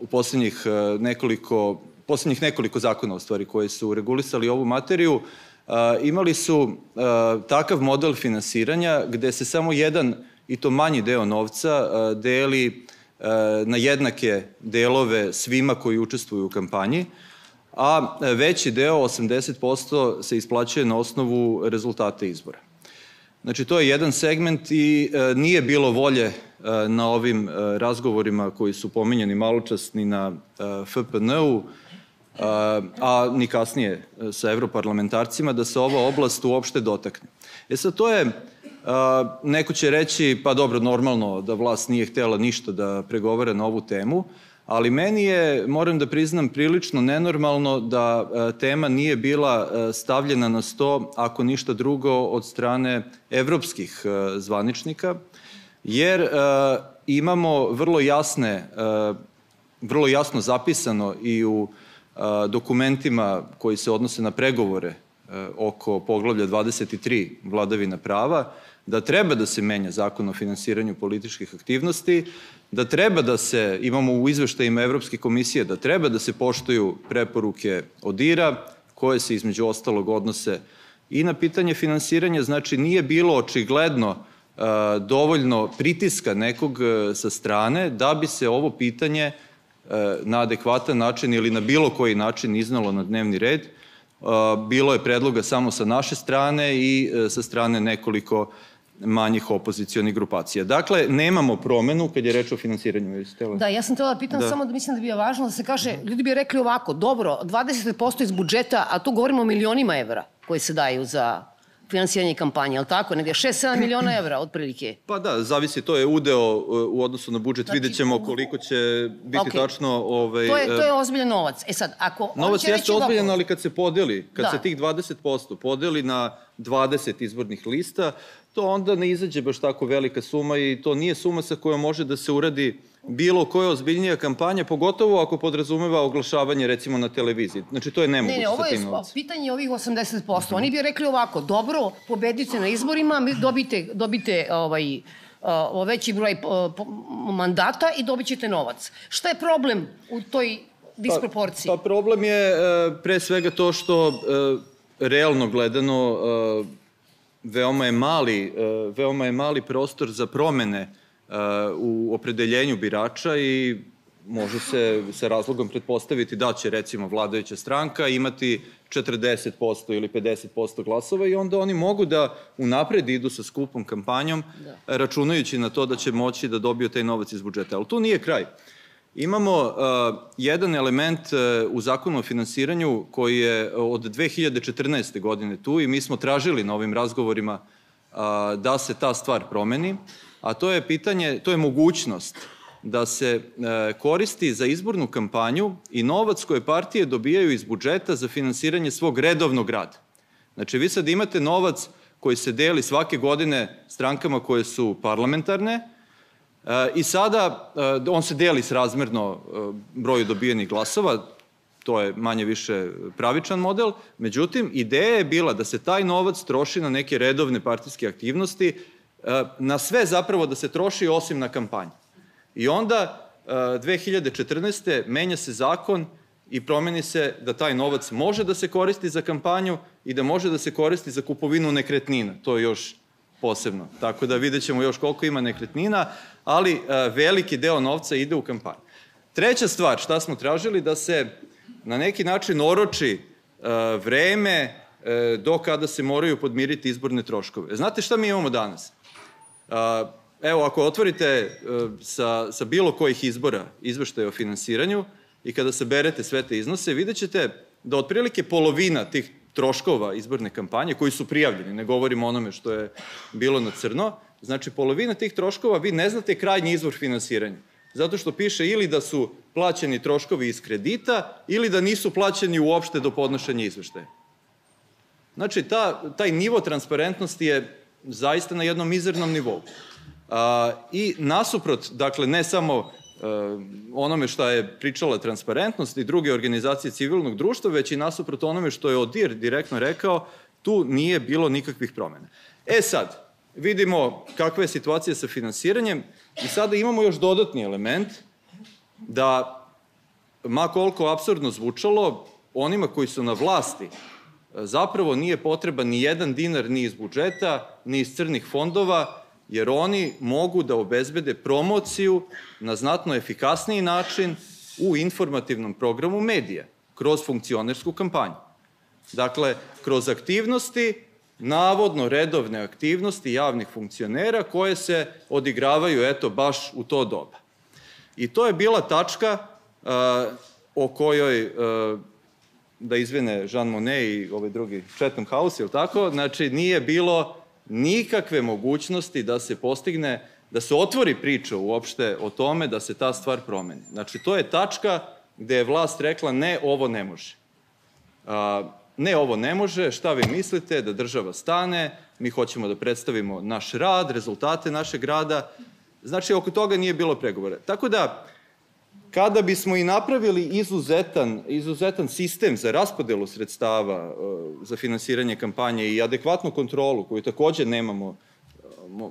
u poslednjih e, nekoliko, poslednjih nekoliko zakona, u stvari, koji su regulisali ovu materiju, imali su takav model finansiranja gde se samo jedan i to manji deo novca deli na jednake delove svima koji učestvuju u kampanji, a veći deo, 80%, se isplaćuje na osnovu rezultata izbora. Znači, to je jedan segment i e, nije bilo volje e, na ovim e, razgovorima koji su pominjeni maločas ni na FPN-u, a ni kasnije sa evroparlamentarcima, da se ova oblast uopšte dotakne. E sad, to je, neko će reći, pa dobro, normalno da vlast nije htela ništa da pregovara na ovu temu, ali meni je, moram da priznam, prilično nenormalno da e, tema nije bila e, stavljena na sto, ako ništa drugo, od strane evropskih e, zvaničnika, jer imamo vrlo jasne, vrlo jasno zapisano i u dokumentima koji se odnose na pregovore oko poglavlja 23 vladavina prava, da treba da se menja zakon o finansiranju političkih aktivnosti, da treba da se, imamo u izveštajima Evropske komisije, da treba da se poštuju preporuke ODIR-a, koje se između ostalog odnose i na pitanje finansiranja, znači nije bilo očigledno dovoljno pritiska nekog sa strane da bi se ovo pitanje na adekvatan način ili na bilo koji način iznalo na dnevni red. Bilo je predloga samo sa naše strane i sa strane nekoliko manjih opozicijonih grupacija. Dakle, nemamo promenu kad je reč o finansiranju. Da, ja sam tela da pitam da. samo da mislim da bi je važno da se kaže, ljudi bi rekli ovako, dobro, 20% iz budžeta, a tu govorimo o milionima evra koji se daju za finansiranje kampanje, ali tako? Negde 6-7 miliona evra otprilike. Pa da, zavisi, to je udeo u odnosu na budžet, znači, vidjet ćemo koliko će biti okay. tačno... Ovaj, to, je, to je ozbiljan novac. E sad, ako... Novac jeste ozbiljan, ali kad se podeli, kad da. se tih 20% podeli na 20 izbornih lista, to onda ne izađe baš tako velika suma i to nije suma sa kojom može da se uradi bilo koja ozbiljnija kampanja, pogotovo ako podrazumeva oglašavanje recimo na televiziji. Znači to je nemoguće ne, ne, ovo je pitanje ovih 80%. Oni bi rekli ovako, dobro, pobedite na izborima, dobite, dobite ovaj, uh, veći broj mandata i dobit ćete novac. Šta je problem u toj disproporciji? Pa, pa problem je uh, pre svega to što uh, realno gledano uh, veoma je mali, veoma je mali prostor za promene u opredeljenju birača i može se sa razlogom pretpostaviti da će recimo vladajuća stranka imati 40% ili 50% glasova i onda oni mogu da unapred idu sa skupom kampanjom da. računajući na to da će moći da dobiju taj novac iz budžeta. Ali tu nije kraj. Imamo uh, jedan element uh, u zakonu o finansiranju koji je od 2014. godine tu i mi smo tražili na ovim razgovorima uh, da se ta stvar promeni, a to je pitanje, to je mogućnost da se e, koristi za izbornu kampanju i novac koje partije dobijaju iz budžeta za finansiranje svog redovnog rada. Znači, vi sad imate novac koji se deli svake godine strankama koje su parlamentarne e, i sada e, on se deli s razmerno broju dobijenih glasova, to je manje više pravičan model, međutim, ideja je bila da se taj novac troši na neke redovne partijske aktivnosti, na sve zapravo da se troši osim na kampanju. I onda 2014. E, menja se zakon i promeni se da taj novac može da se koristi za kampanju i da može da se koristi za kupovinu nekretnina. To je još posebno. Tako da vidjet ćemo još koliko ima nekretnina, ali e, veliki deo novca ide u kampanju. Treća stvar, šta smo tražili, da se na neki način oroči e, vreme do kada se moraju podmiriti izborne troškove. Znate šta mi imamo danas? Evo, ako otvorite e, sa, sa bilo kojih izbora izveštaje o finansiranju i kada se berete sve te iznose, vidjet ćete da otprilike polovina tih troškova izborne kampanje, koji su prijavljeni, ne govorimo onome što je bilo na crno, znači polovina tih troškova vi ne znate krajnji izvor finansiranja. Zato što piše ili da su plaćeni troškovi iz kredita ili da nisu plaćeni uopšte do podnošenja izveštaja. Znači, ta, taj nivo transparentnosti je zaista na jednom mizernom nivou. I nasuprot, dakle, ne samo e, onome što je pričala transparentnost i druge organizacije civilnog društva, već i nasuprot onome što je Odir direktno rekao, tu nije bilo nikakvih promena. E sad, vidimo kakva je situacija sa finansiranjem i sada imamo još dodatni element da, ma koliko absurdno zvučalo, onima koji su na vlasti zapravo nije potreba ni jedan dinar ni iz budžeta, ni iz crnih fondova, jer oni mogu da obezbede promociju na znatno efikasniji način u informativnom programu medija, kroz funkcionersku kampanju. Dakle, kroz aktivnosti, navodno redovne aktivnosti javnih funkcionera koje se odigravaju, eto, baš u to doba. I to je bila tačka uh, o kojoj, uh, da izvene Jean Monnet i ovaj drugi Chatham House, ili tako, znači nije bilo nikakve mogućnosti da se postigne, da se otvori priča uopšte o tome da se ta stvar promeni. Znači, to je tačka gde je vlast rekla ne, ovo ne može. A, ne, ovo ne može, šta vi mislite, da država stane, mi hoćemo da predstavimo naš rad, rezultate našeg rada. Znači, oko toga nije bilo pregovore. Tako da, kada bismo i napravili izuzetan, izuzetan sistem za raspodelu sredstava e, za finansiranje kampanje i adekvatnu kontrolu, koju takođe nemamo, e,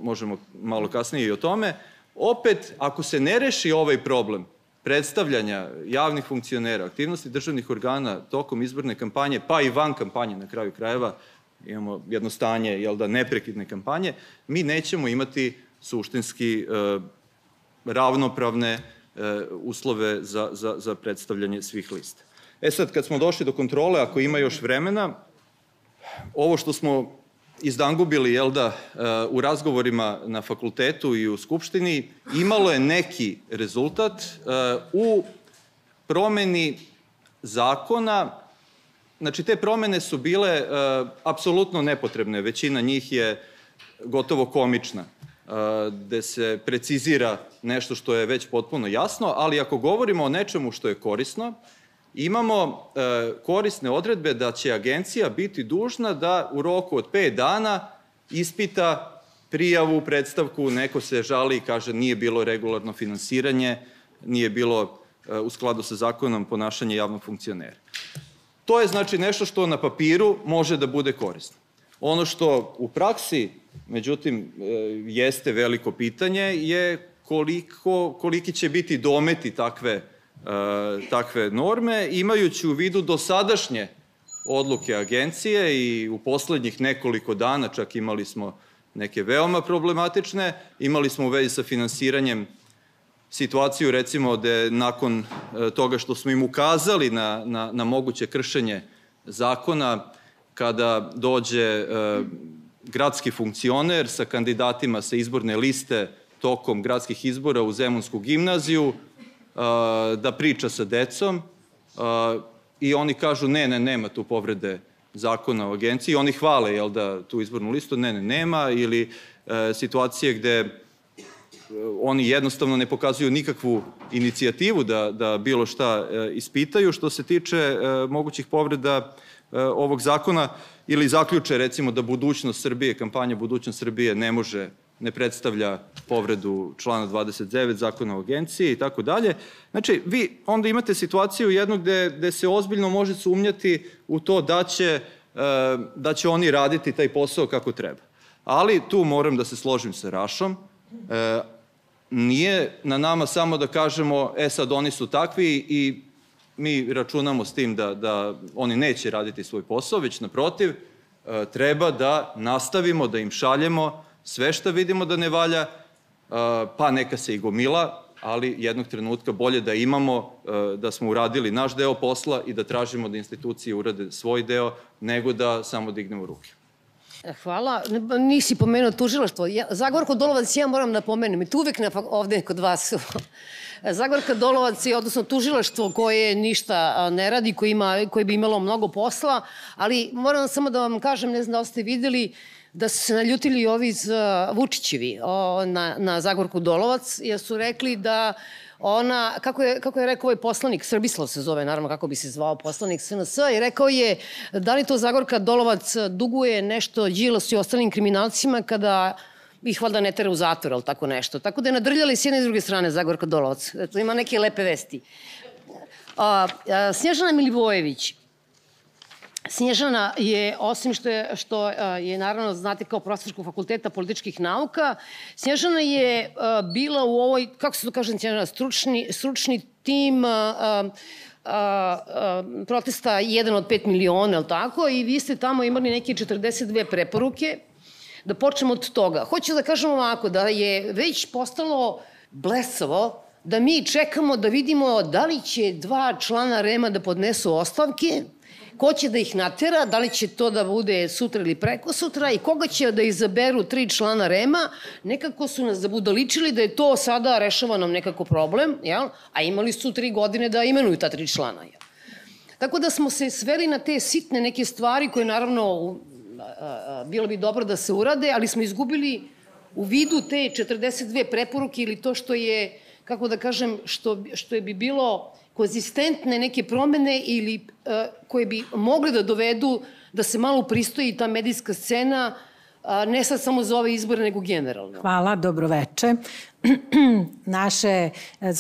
možemo malo kasnije i o tome, opet, ako se ne reši ovaj problem predstavljanja javnih funkcionera, aktivnosti državnih organa tokom izborne kampanje, pa i van kampanje na kraju krajeva, imamo jedno stanje, jel da, neprekidne kampanje, mi nećemo imati suštinski e, ravnopravne uslove za, za, za predstavljanje svih lista. E sad, kad smo došli do kontrole, ako ima još vremena, ovo što smo izdangubili, jel da, e, u razgovorima na fakultetu i u Skupštini, imalo je neki rezultat e, u promeni zakona, znači te promene su bile apsolutno nepotrebne, većina njih je gotovo komična gde se precizira nešto što je već potpuno jasno, ali ako govorimo o nečemu što je korisno, imamo e, korisne odredbe da će agencija biti dužna da u roku od 5 dana ispita prijavu, predstavku, neko se žali i kaže nije bilo regularno finansiranje, nije bilo e, u skladu sa zakonom ponašanje javnog funkcionera. To je znači nešto što na papiru može da bude korisno. Ono što u praksi međutim, e, jeste veliko pitanje, je koliko, koliki će biti dometi takve, e, takve norme, imajući u vidu dosadašnje odluke agencije i u poslednjih nekoliko dana čak imali smo neke veoma problematične, imali smo u vezi sa finansiranjem situaciju recimo da nakon e, toga što smo im ukazali na, na, na moguće kršenje zakona, kada dođe gradski funkcioner sa kandidatima sa izborne liste tokom gradskih izbora u Zemunsku gimnaziju, da priča sa decom i oni kažu ne, ne, nema tu povrede zakona o agenciji. Oni hvale jel da, tu izbornu listu, ne, ne, nema, ili e, situacije gde e, oni jednostavno ne pokazuju nikakvu inicijativu da, da bilo šta e, ispitaju. Što se tiče mogućih povreda ovog zakona, ili zaključe recimo da budućnost Srbije, kampanja budućnost Srbije ne može ne predstavlja povredu člana 29 zakona o agenciji i tako dalje. Znači, vi onda imate situaciju jednog gde, gde se ozbiljno može sumnjati u to da će, e, da će oni raditi taj posao kako treba. Ali tu moram da se složim sa Rašom. E, nije na nama samo da kažemo, e sad oni su takvi i mi računamo s tim da, da oni neće raditi svoj posao, već naprotiv, e, treba da nastavimo, da im šaljemo sve što vidimo da ne valja, pa neka se i gomila, ali jednog trenutka bolje da imamo, da smo uradili naš deo posla i da tražimo da institucije urade svoj deo, nego da samo dignemo ruke. Hvala. Nisi pomenuo tužilaštvo. Ja, Zagorko Dolovac ja moram da pomenem. I tu uvek na, ovde kod vas Zagorka Dolovac je, odnosno tužilaštvo koje ništa ne radi, koje, ima, koje bi imalo mnogo posla, ali moram samo da vam kažem, ne znam da ste videli, da su se naljutili ovi iz uh, Vučićevi na, na Zagorku Dolovac, jer su rekli da ona, kako je, kako je rekao ovaj poslanik, Srbislav se zove, naravno kako bi se zvao poslanik SNS, i rekao je da li to Zagorka Dolovac duguje nešto Đilas i ostalim kriminalcima kada ih valjda ne tera u zatvor, ali tako nešto. Tako da je nadrljali s jedne i druge strane Zagorka Dolovac. Eto, ima neke lepe vesti. A, a, Snježana Milivojević, Snježana je, osim što je, što je naravno, znate, kao profesorskog fakulteta političkih nauka, Snježana je bila u ovoj, kako se to kaže Snježana, stručni, stručni tim a, a, a, protesta 1 od 5 miliona, ali tako? I vi ste tamo imali neke 42 preporuke. Da počnemo od toga. Hoću da kažem ovako, da je već postalo blesavo da mi čekamo da vidimo da li će dva člana REMA da podnesu ostavke, ko će da ih natera, da li će to da bude sutra ili preko sutra i koga će da izaberu tri člana REMA, nekako su nas zabudaličili da je to sada rešava nam nekako problem, jel? a imali su tri godine da imenuju ta tri člana. Jel? Tako da smo se sveli na te sitne neke stvari koje naravno bilo bi dobro da se urade, ali smo izgubili u vidu te 42 preporuke ili to što je, kako da kažem, što, što je bi bilo konzistentne neke promene ili uh, koje bi mogle da dovedu da se malo pristoji ta medijska scena, ne sad samo za ove izbore, nego generalno. Hvala, dobroveče. naše,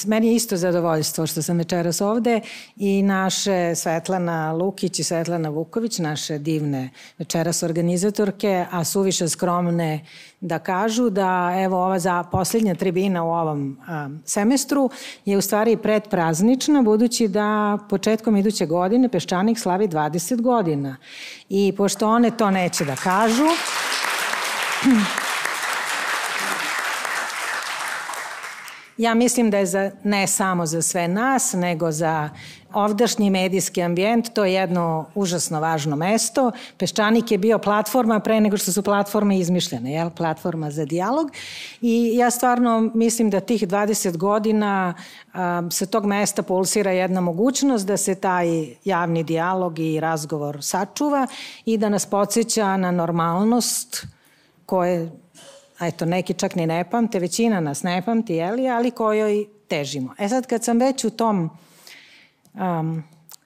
meni je isto zadovoljstvo što sam večeras ovde i naše Svetlana Lukić i Svetlana Vuković, naše divne večeras organizatorke, a suviše skromne da kažu da evo ova za posljednja tribina u ovom semestru je u stvari predpraznična budući da početkom iduće godine Peščanik slavi 20 godina. I pošto one to neće da kažu, Ja mislim da je za, ne samo za sve nas, nego za ovdašnji medijski ambijent, to je jedno užasno važno mesto. Peščanik je bio platforma pre nego što su platforme izmišljene, jel? platforma za dijalog. I ja stvarno mislim da tih 20 godina um, sa tog mesta pulsira jedna mogućnost da se taj javni dijalog i razgovor sačuva i da nas podsjeća na normalnost koje eto, neki čak ni ne pamte, većina nas ne pamti, jeli, ali kojoj težimo. E sad, kad sam već u tom um,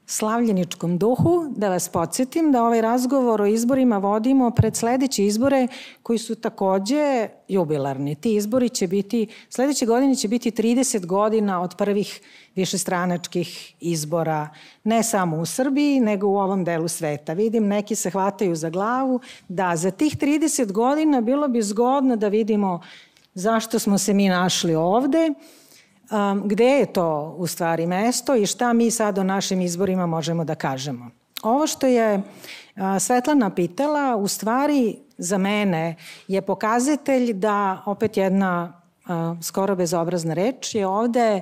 slavljeničkom duhu, da vas podsjetim da ovaj razgovor o izborima vodimo pred sledeće izbore koji su takođe jubilarni. Ti izbori će biti, sledeće godine će biti 30 godina od prvih višestranačkih izbora, ne samo u Srbiji, nego u ovom delu sveta. Vidim, neki se hvataju za glavu, da za tih 30 godina bilo bi zgodno da vidimo zašto smo se mi našli ovde, um, gde je to u stvari mesto i šta mi sad o našim izborima možemo da kažemo. Ovo što je uh, Svetlana pitala, u stvari za mene je pokazatelj da opet jedna skoro bezobrazna reč, je ovde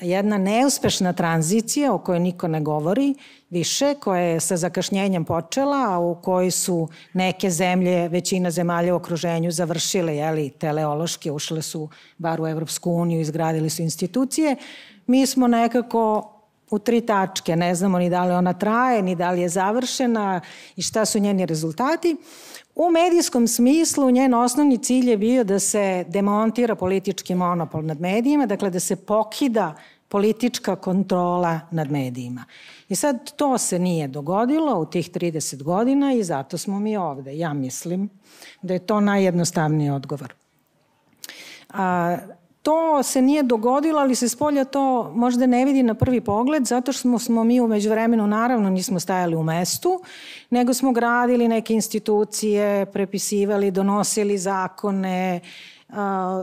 jedna neuspešna tranzicija o kojoj niko ne govori više, koja je sa zakašnjenjem počela, a u kojoj su neke zemlje, većina zemalja u okruženju završile, jeli, teleološki, ušle su bar u Evropsku uniju, izgradili su institucije. Mi smo nekako u tri tačke, ne znamo ni da li ona traje, ni da li je završena i šta su njeni rezultati. U medijskom smislu njen osnovni cilj je bio da se demontira politički monopol nad medijima, dakle da se pokida politička kontrola nad medijima. I sad to se nije dogodilo u tih 30 godina i zato smo mi ovde. Ja mislim da je to najjednostavniji odgovor. A, To se nije dogodilo, ali se spolja to možda ne vidi na prvi pogled, zato što smo, smo mi umeđu vremenu naravno nismo stajali u mestu, nego smo gradili neke institucije, prepisivali, donosili zakone,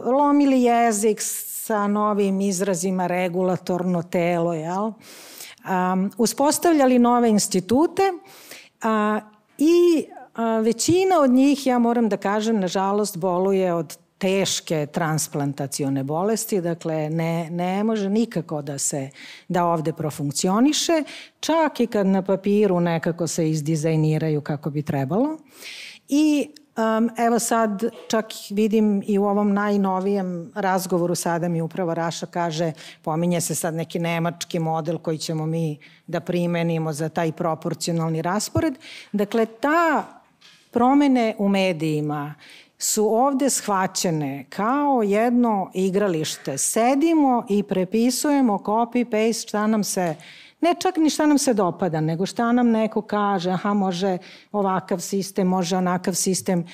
lomili jezik sa novim izrazima regulatorno telo, jel? Um, uspostavljali nove institute a, i većina od njih, ja moram da kažem, nažalost, boluje od teške transplantacione bolesti, dakle ne, ne može nikako da se da ovde profunkcioniše, čak i kad na papiru nekako se izdizajniraju kako bi trebalo. I um, evo sad čak vidim i u ovom najnovijem razgovoru sada mi upravo Raša kaže pominje se sad neki nemački model koji ćemo mi da primenimo za taj proporcionalni raspored. Dakle, ta promene u medijima su ovde shvaćene kao jedno igralište. Sedimo i prepisujemo copy-paste šta nam se ne čak ni šta nam se dopada, nego šta nam neko kaže, aha, može ovakav sistem, može onakav sistem.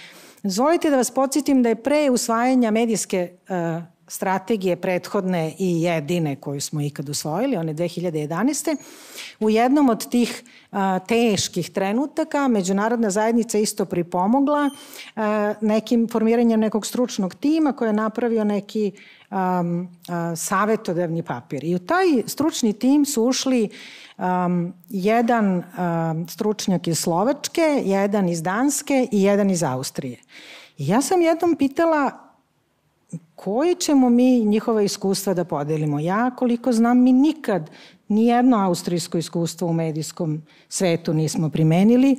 Zvolite da vas podsjetim da je pre usvajanja medijske uh, strategije prethodne i jedine koju smo ikad usvojili, one 2011. U jednom od tih a, teških trenutaka međunarodna zajednica isto pripomogla a, nekim formiranjem nekog stručnog tima koji je napravio neki um, a, savetodavni papir. I u taj stručni tim su ušli um, jedan um, stručnjak iz Slovačke, jedan iz Danske i jedan iz Austrije. I ja sam jednom pitala koji ćemo mi njihova iskustva da podelimo. Ja, koliko znam, mi nikad nijedno austrijsko iskustvo u medijskom svetu nismo primenili.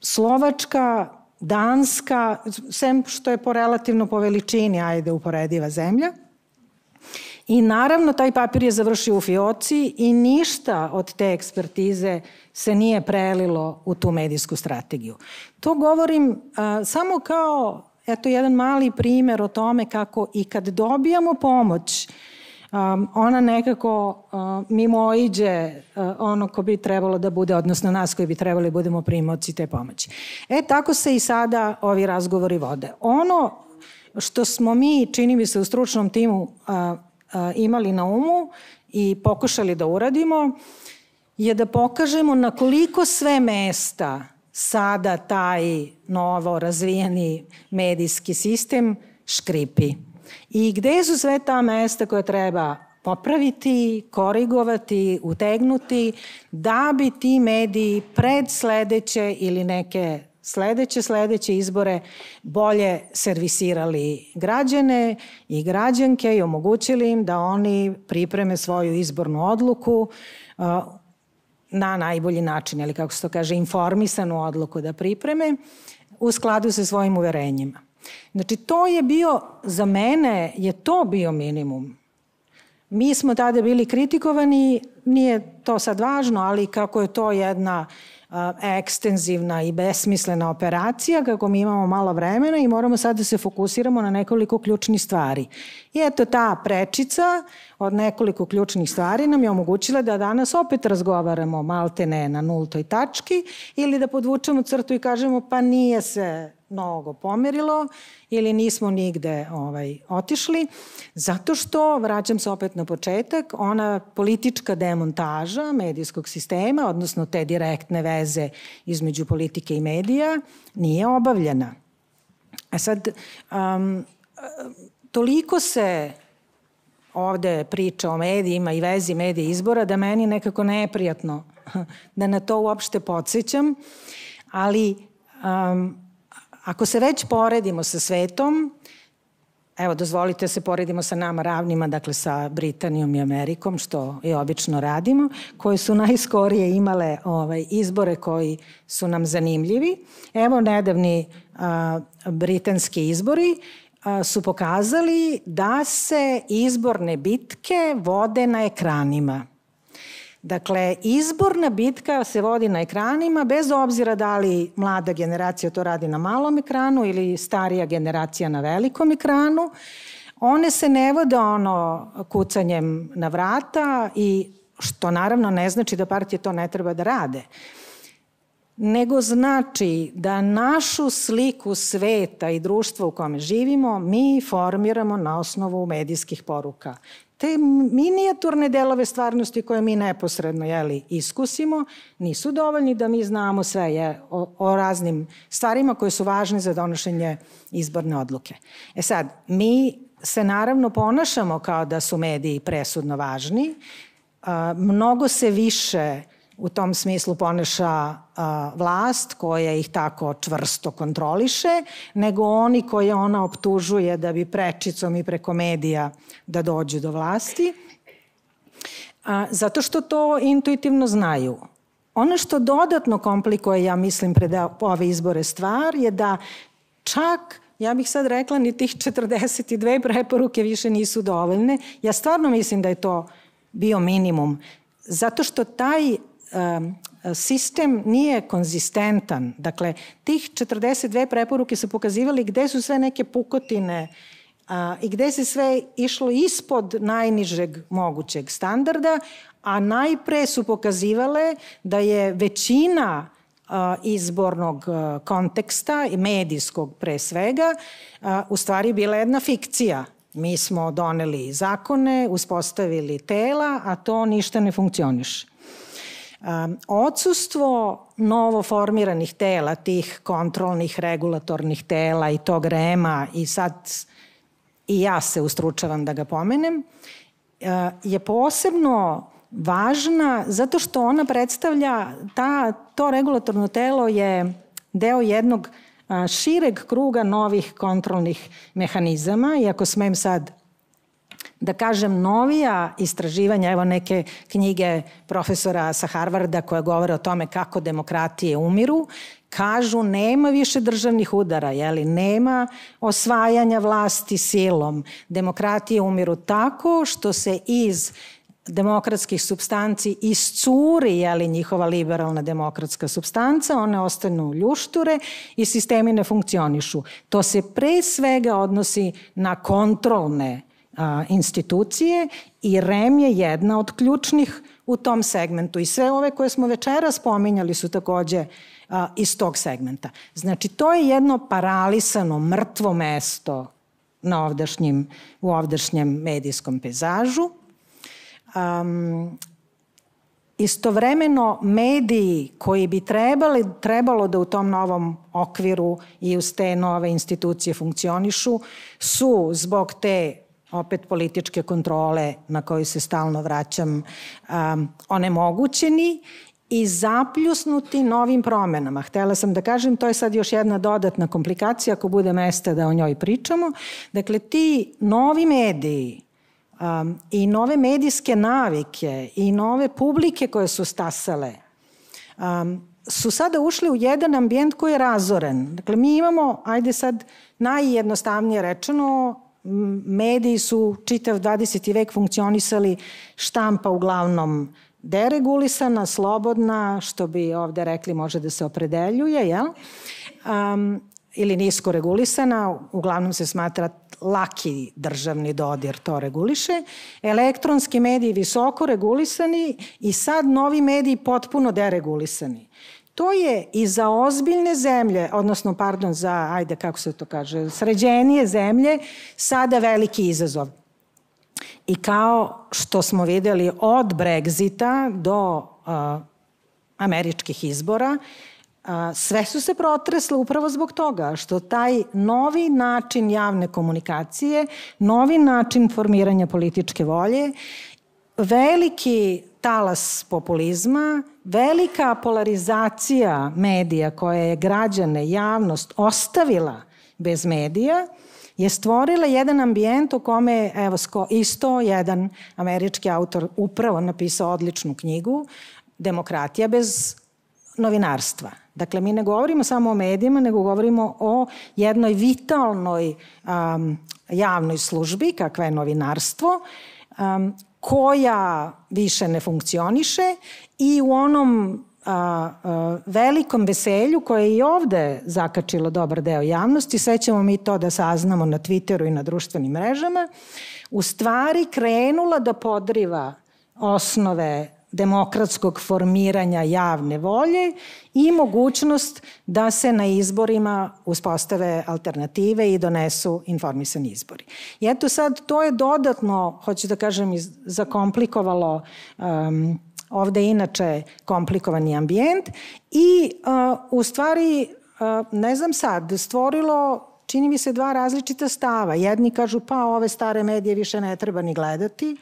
Slovačka, Danska, sem što je po relativno po veličini, ajde, uporediva zemlja. I naravno, taj papir je završio u Fioci i ništa od te ekspertize se nije prelilo u tu medijsku strategiju. To govorim a, samo kao eto jedan mali primer o tome kako i kad dobijamo pomoć, um, ona nekako uh, mimo iđe uh, ono ko bi trebalo da bude, odnosno nas koji bi trebali da budemo primoci te pomoći. E, tako se i sada ovi razgovori vode. Ono što smo mi, čini mi se, u stručnom timu uh, uh, imali na umu i pokušali da uradimo, je da pokažemo na koliko sve mesta sada taj novo razvijeni medijski sistem škripi. I gde su sve ta mesta koje treba popraviti, korigovati, utegnuti, da bi ti mediji pred sledeće ili neke sledeće, sledeće izbore bolje servisirali građane i građanke i omogućili im da oni pripreme svoju izbornu odluku na najbolji način, ili kako se to kaže, informisanu odluku da pripreme u skladu sa svojim uverenjima. Znači, to je bio, za mene je to bio minimum. Mi smo tada bili kritikovani, nije to sad važno, ali kako je to jedna ekstenzivna i besmislena operacija, kako mi imamo malo vremena i moramo sad da se fokusiramo na nekoliko ključnih stvari. I eto ta prečica od nekoliko ključnih stvari nam je omogućila da danas opet razgovaramo maltene na nultoj tački ili da podvučemo crtu i kažemo pa nije se mnogo pomerilo ili nismo nigde ovaj, otišli, zato što, vraćam se opet na početak, ona politička demontaža medijskog sistema, odnosno te direktne veze između politike i medija, nije obavljena. A sad, um, toliko se ovde priča o medijima i vezi medija izbora da meni nekako neprijatno da na to uopšte podsjećam, ali um, Ako se već poredimo sa svetom, evo, dozvolite da se poredimo sa nama ravnima, dakle sa Britanijom i Amerikom, što i obično radimo, koje su najskorije imale ovaj, izbore koji su nam zanimljivi. Evo, nedavni a, britanski izbori a, su pokazali da se izborne bitke vode na ekranima. Dakle, izborna bitka se vodi na ekranima bez obzira da li mlada generacija to radi na malom ekranu ili starija generacija na velikom ekranu. One se ne vode ono kucanjem na vrata i što naravno ne znači da partije to ne treba da rade nego znači da našu sliku sveta i društva u kome živimo mi formiramo na osnovu medijskih poruka te minijaturne delove stvarnosti koje mi neposredno jeli, iskusimo nisu dovoljni da mi znamo sve je, o, o raznim stvarima koje su važne za donošenje izborne odluke. E sad, mi se naravno ponašamo kao da su mediji presudno važni, a, mnogo se više u tom smislu poneša vlast koja ih tako čvrsto kontroliše, nego oni koje ona optužuje da bi prečicom i preko medija da dođu do vlasti. A, zato što to intuitivno znaju. Ono što dodatno komplikuje, ja mislim, pred ove izbore stvar je da čak ja bih sad rekla ni tih 42 preporuke više nisu dovoljne. Ja stvarno mislim da je to bio minimum. Zato što taj sistem nije konzistentan. Dakle, tih 42 preporuke su pokazivali gde su sve neke pukotine a, i gde se sve išlo ispod najnižeg mogućeg standarda, a najpre su pokazivale da je većina izbornog konteksta i medijskog pre svega u stvari bila jedna fikcija. Mi smo doneli zakone, uspostavili tela, a to ništa ne funkcioniše. Um, odsustvo novo formiranih tela, tih kontrolnih regulatornih tela i tog rema i sad i ja se ustručavam da ga pomenem, uh, je posebno važna zato što ona predstavlja, ta, to regulatorno telo je deo jednog šireg kruga novih kontrolnih mehanizama i ako smem sad da kažem, novija istraživanja, evo neke knjige profesora sa Harvarda koje govore o tome kako demokratije umiru, kažu nema više državnih udara, jeli, nema osvajanja vlasti silom. Demokratije umiru tako što se iz demokratskih substanci iscuri jeli, njihova liberalna demokratska substanca, one ostanu ljušture i sistemi ne funkcionišu. To se pre svega odnosi na kontrolne a, institucije i REM je jedna od ključnih u tom segmentu. I sve ove koje smo večera spominjali su takođe a, iz tog segmenta. Znači, to je jedno paralisano, mrtvo mesto na ovdašnjim, u ovdašnjem medijskom pezažu. Um, istovremeno mediji koji bi trebali, trebalo da u tom novom okviru i uz te nove institucije funkcionišu su zbog te opet političke kontrole na koju se stalno vraćam, um, onemogućeni i zapljusnuti novim promenama. Htela sam da kažem, to je sad još jedna dodatna komplikacija, ako bude mesta da o njoj pričamo. Dakle, ti novi mediji um, i nove medijske navike i nove publike koje su stasale um, su sada ušli u jedan ambijent koji je razoren. Dakle, mi imamo, ajde sad najjednostavnije rečeno, mediji su čitav 20. vek funkcionisali štampa uglavnom deregulisana, slobodna, što bi ovde rekli može da se opredeljuje, jel? Um, ili nisko regulisana, uglavnom se smatra laki državni dodir to reguliše, elektronski mediji visoko regulisani i sad novi mediji potpuno deregulisani. To je i za ozbiljne zemlje, odnosno, pardon, za, ajde, kako se to kaže, sređenije zemlje, sada veliki izazov. I kao što smo videli od Brexita do uh, američkih izbora, sve su se protresle upravo zbog toga što taj novi način javne komunikacije, novi način formiranja političke volje, veliki talas populizma, velika polarizacija medija koja je građane, javnost ostavila bez medija, je stvorila jedan ambijent u kome evo, isto jedan američki autor upravo napisao odličnu knjigu Demokratija bez novinarstva. Dakle, mi ne govorimo samo o medijima, nego govorimo o jednoj vitalnoj um, javnoj službi, kakva je novinarstvo, um, koja više ne funkcioniše i u onom a, a, velikom veselju koje je i ovde zakačilo dobar deo javnosti, sve ćemo mi to da saznamo na Twitteru i na društvenim mrežama, u stvari krenula da podriva osnove demokratskog formiranja javne volje i mogućnost da se na izborima uspostave alternative i donesu informisani izbori. I eto sad, to je dodatno, hoću da kažem, zakomplikovalo um, ovde inače komplikovani ambijent i uh, u stvari, uh, ne znam sad, stvorilo čini mi se dva različita stava. Jedni kažu pa ove stare medije više ne treba ni gledati,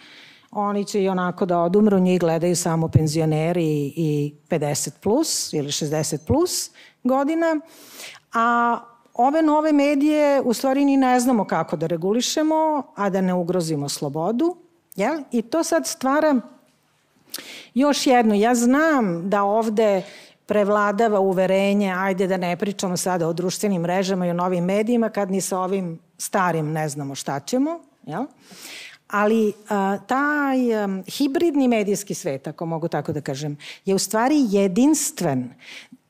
oni će i onako da odumru, njih gledaju samo penzioneri i 50 plus ili 60 plus godina, a ove nove medije u stvari ni ne znamo kako da regulišemo, a da ne ugrozimo slobodu, jel? I to sad stvara još jedno. Ja znam da ovde prevladava uverenje, ajde da ne pričamo sada o društvenim mrežama i o novim medijima, kad ni sa ovim starim ne znamo šta ćemo, jel? Ali a, taj a, hibridni medijski svet, ako mogu tako da kažem, je u stvari jedinstven.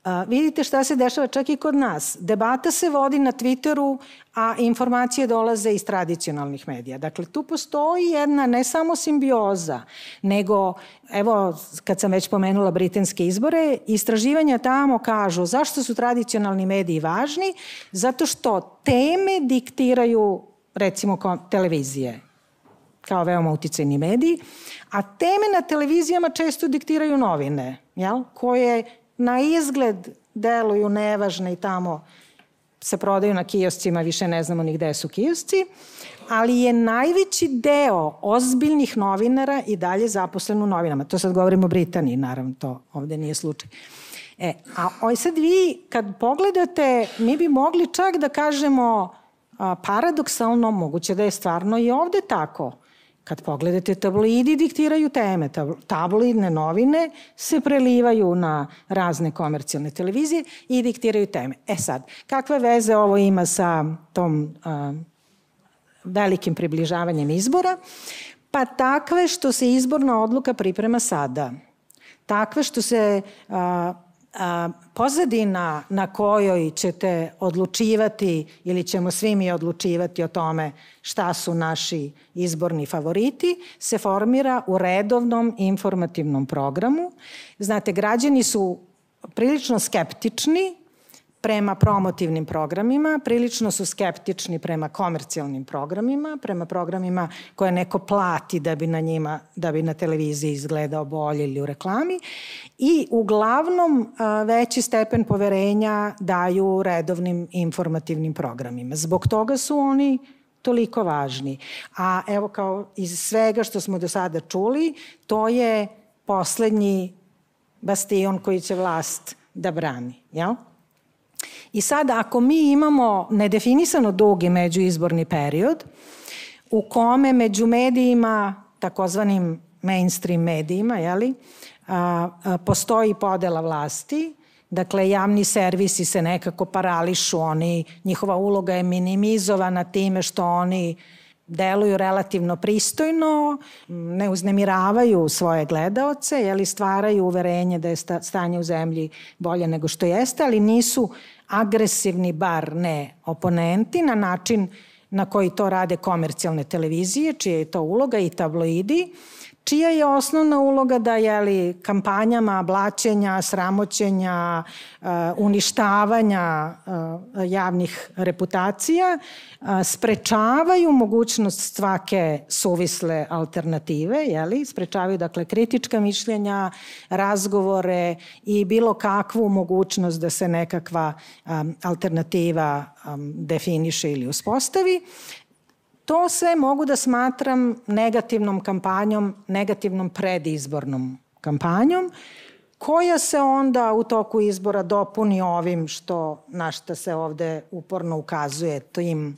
A, vidite šta se dešava čak i kod nas. Debata se vodi na Twitteru, a informacije dolaze iz tradicionalnih medija. Dakle, tu postoji jedna ne samo simbioza, nego, evo, kad sam već pomenula britanske izbore, istraživanja tamo kažu zašto su tradicionalni mediji važni? Zato što teme diktiraju recimo televizije kao veoma uticajni mediji, a teme na televizijama često diktiraju novine, jel? koje na izgled deluju nevažne i tamo se prodaju na kioscima, više ne znamo ni gde su kiosci, ali je najveći deo ozbiljnih novinara i dalje zaposlen u novinama. To sad govorimo o Britaniji, naravno, to ovde nije slučaj. E, a oj sad vi, kad pogledate, mi bi mogli čak da kažemo a, paradoksalno, moguće da je stvarno i ovde tako, Kad pogledate tabloidi diktiraju teme, tabloidne novine se prelivaju na razne komercijalne televizije i diktiraju teme. E sad, kakve veze ovo ima sa tom a, velikim približavanjem izbora? Pa takve što se izborna odluka priprema sada. Takve što se a, pozadina na kojoj ćete odlučivati ili ćemo svi mi odlučivati o tome šta su naši izborni favoriti se formira u redovnom informativnom programu. Znate, građani su prilično skeptični prema promotivnim programima, prilično su skeptični prema komercijalnim programima, prema programima koje neko plati da bi na njima, da bi na televiziji izgledao bolje ili u reklami i uglavnom veći stepen poverenja daju redovnim informativnim programima. Zbog toga su oni toliko važni. A evo kao iz svega što smo do sada čuli, to je poslednji bastion koji će vlast da brani. Jel? I sad, ako mi imamo nedefinisano dugi međuizborni period, u kome među medijima, takozvanim mainstream medijima, jeli, a, a, postoji podela vlasti, Dakle, javni servisi se nekako parališu, oni, njihova uloga je minimizovana time što oni deluju relativno pristojno, ne uznemiravaju svoje gledaoce, jeli stvaraju uverenje da je stanje u zemlji bolje nego što jeste, ali nisu agresivni, bar ne oponenti, na način na koji to rade komercijalne televizije, čija je to uloga i tabloidi, čija je osnovna uloga da jeli, kampanjama blaćenja, sramoćenja, uh, uništavanja uh, javnih reputacija uh, sprečavaju mogućnost svake suvisle alternative, jeli? sprečavaju dakle kritička mišljenja, razgovore i bilo kakvu mogućnost da se nekakva alternativa definiše ili uspostavi. To sve mogu da smatram negativnom kampanjom, negativnom predizbornom kampanjom, koja se onda u toku izbora dopuni ovim što, na šta se ovde uporno ukazuje, tim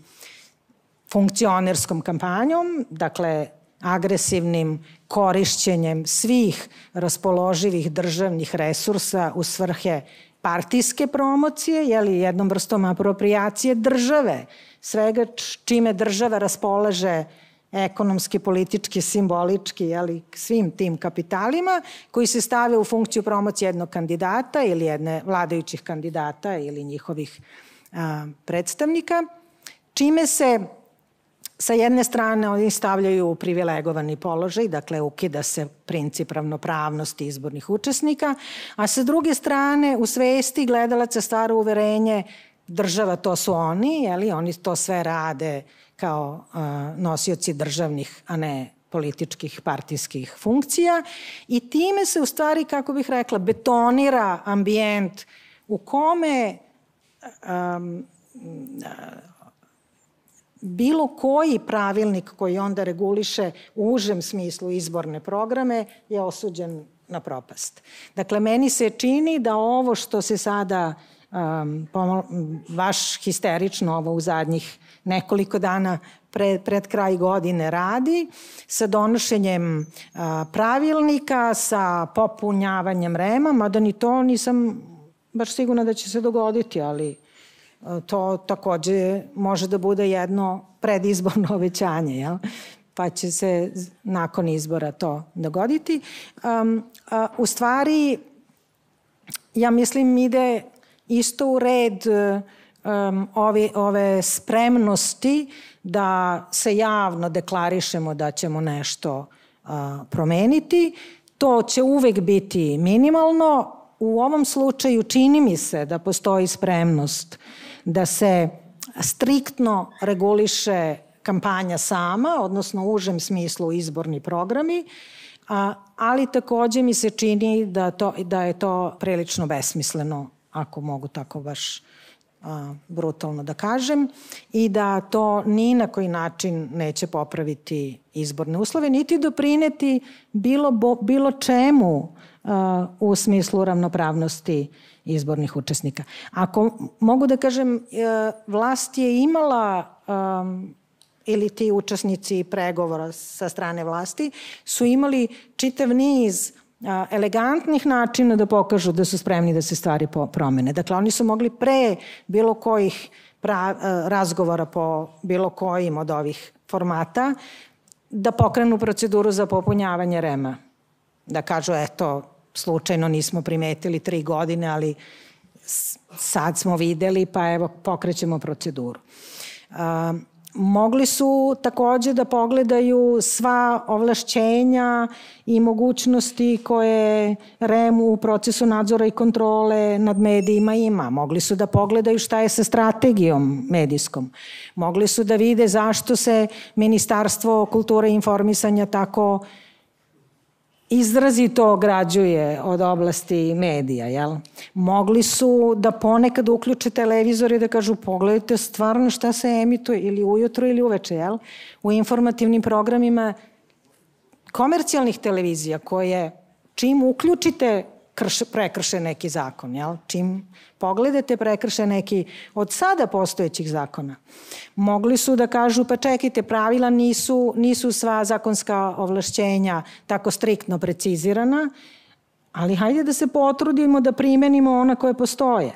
funkcionerskom kampanjom, dakle agresivnim korišćenjem svih raspoloživih državnih resursa u svrhe partijske promocije, jeli jednom vrstom apropriacije države, svega čime država raspolaže ekonomski, politički, simbolički, jeli, svim tim kapitalima koji se stave u funkciju promocije jednog kandidata ili jedne vladajućih kandidata ili njihovih a, predstavnika, čime se Sa jedne strane oni stavljaju u privilegovani položaj, dakle ukida se princip ravnopravnosti izbornih učesnika, a sa druge strane u svesti gledalaca staro uverenje država to su oni, jeli, oni to sve rade kao uh, nosioci državnih, a ne političkih partijskih funkcija i time se u stvari, kako bih rekla, betonira ambijent u kome um, bilo koji pravilnik koji onda reguliše u užem smislu izborne programe je osuđen na propast. Dakle, meni se čini da ovo što se sada um, vaš histerično ovo u zadnjih nekoliko dana pred, pred kraj godine radi sa donošenjem uh, pravilnika, sa popunjavanjem rema, mada ni to nisam baš sigurna da će se dogoditi, ali to takođe može da bude jedno predizborno obećanje, jel? pa će se nakon izbora to dogoditi. Um, a, u stvari, ja mislim ide isto u red um, ove, ove spremnosti da se javno deklarišemo da ćemo nešto uh, promeniti. To će uvek biti minimalno. U ovom slučaju čini mi se da postoji spremnost da se striktno reguliše kampanja sama, odnosno u užem smislu izborni programi, a, ali takođe mi se čini da, to, da je to prilično besmisleno, ako mogu tako baš a, brutalno da kažem, i da to ni na koji način neće popraviti izborne uslove, niti doprineti bilo, bo, bilo čemu a, u smislu ravnopravnosti izbornih učesnika. Ako mogu da kažem, e, vlast je imala um, ili ti učesnici pregovora sa strane vlasti su imali čitav niz a, elegantnih načina da pokažu da su spremni da se stvari promene. Dakle, oni su mogli pre bilo kojih pra, razgovora po bilo kojim od ovih formata da pokrenu proceduru za popunjavanje rema. Da kažu, eto, slučajno nismo primetili tri godine, ali sad smo videli, pa evo pokrećemo proceduru. Um, mogli su takođe da pogledaju sva ovlašćenja i mogućnosti koje REM u procesu nadzora i kontrole nad medijima ima. Mogli su da pogledaju šta je sa strategijom medijskom. Mogli su da vide zašto se Ministarstvo kulture i informisanja tako uh, izrazito ograđuje od oblasti medija, jel? Mogli su da ponekad uključe televizor i da kažu pogledajte stvarno šta se emituje ili ujutro ili uveče, jel? U informativnim programima komercijalnih televizija koje čim uključite krš, prekrše neki zakon, jel? Čim pogledate prekrše neki od sada postojećih zakona. Mogli su da kažu, pa čekajte, pravila nisu, nisu sva zakonska ovlašćenja tako striktno precizirana, ali hajde da se potrudimo da primenimo ona koje postoje.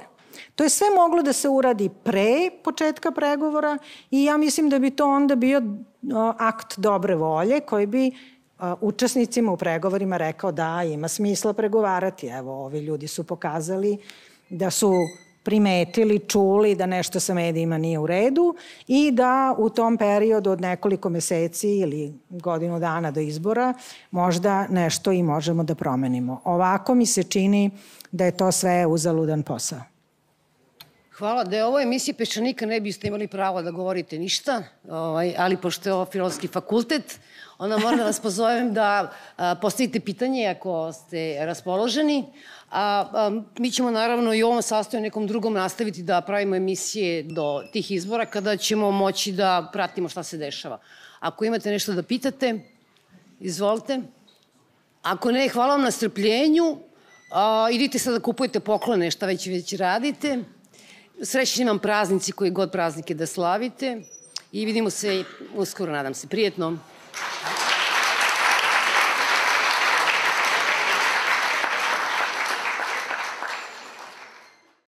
To je sve moglo da se uradi pre početka pregovora i ja mislim da bi to onda bio akt dobre volje koji bi učesnicima u pregovorima rekao da ima smisla pregovarati. Evo, ovi ljudi su pokazali da su primetili, čuli da nešto sa medijima nije u redu i da u tom periodu od nekoliko meseci ili godinu dana do izbora možda nešto i možemo da promenimo. Ovako mi se čini da je to sve uzaludan posao. Hvala. Da je ovo emisija Peščanika ne biste imali pravo da govorite ništa, ovaj, ali pošto je ovo filozofski fakultet, onda moram da vas pozovem da a, postavite pitanje ako ste raspoloženi. A, a, mi ćemo naravno i ovom sastoju nekom drugom nastaviti da pravimo emisije do tih izbora kada ćemo moći da pratimo šta se dešava. Ako imate nešto da pitate, izvolite. Ako ne, hvala vam na strpljenju. A, idite sad da kupujete poklone, šta već već radite. Srećni vam praznici koji god praznike da slavite i vidimo se uskoro, nadam se, prijetno. Thank you.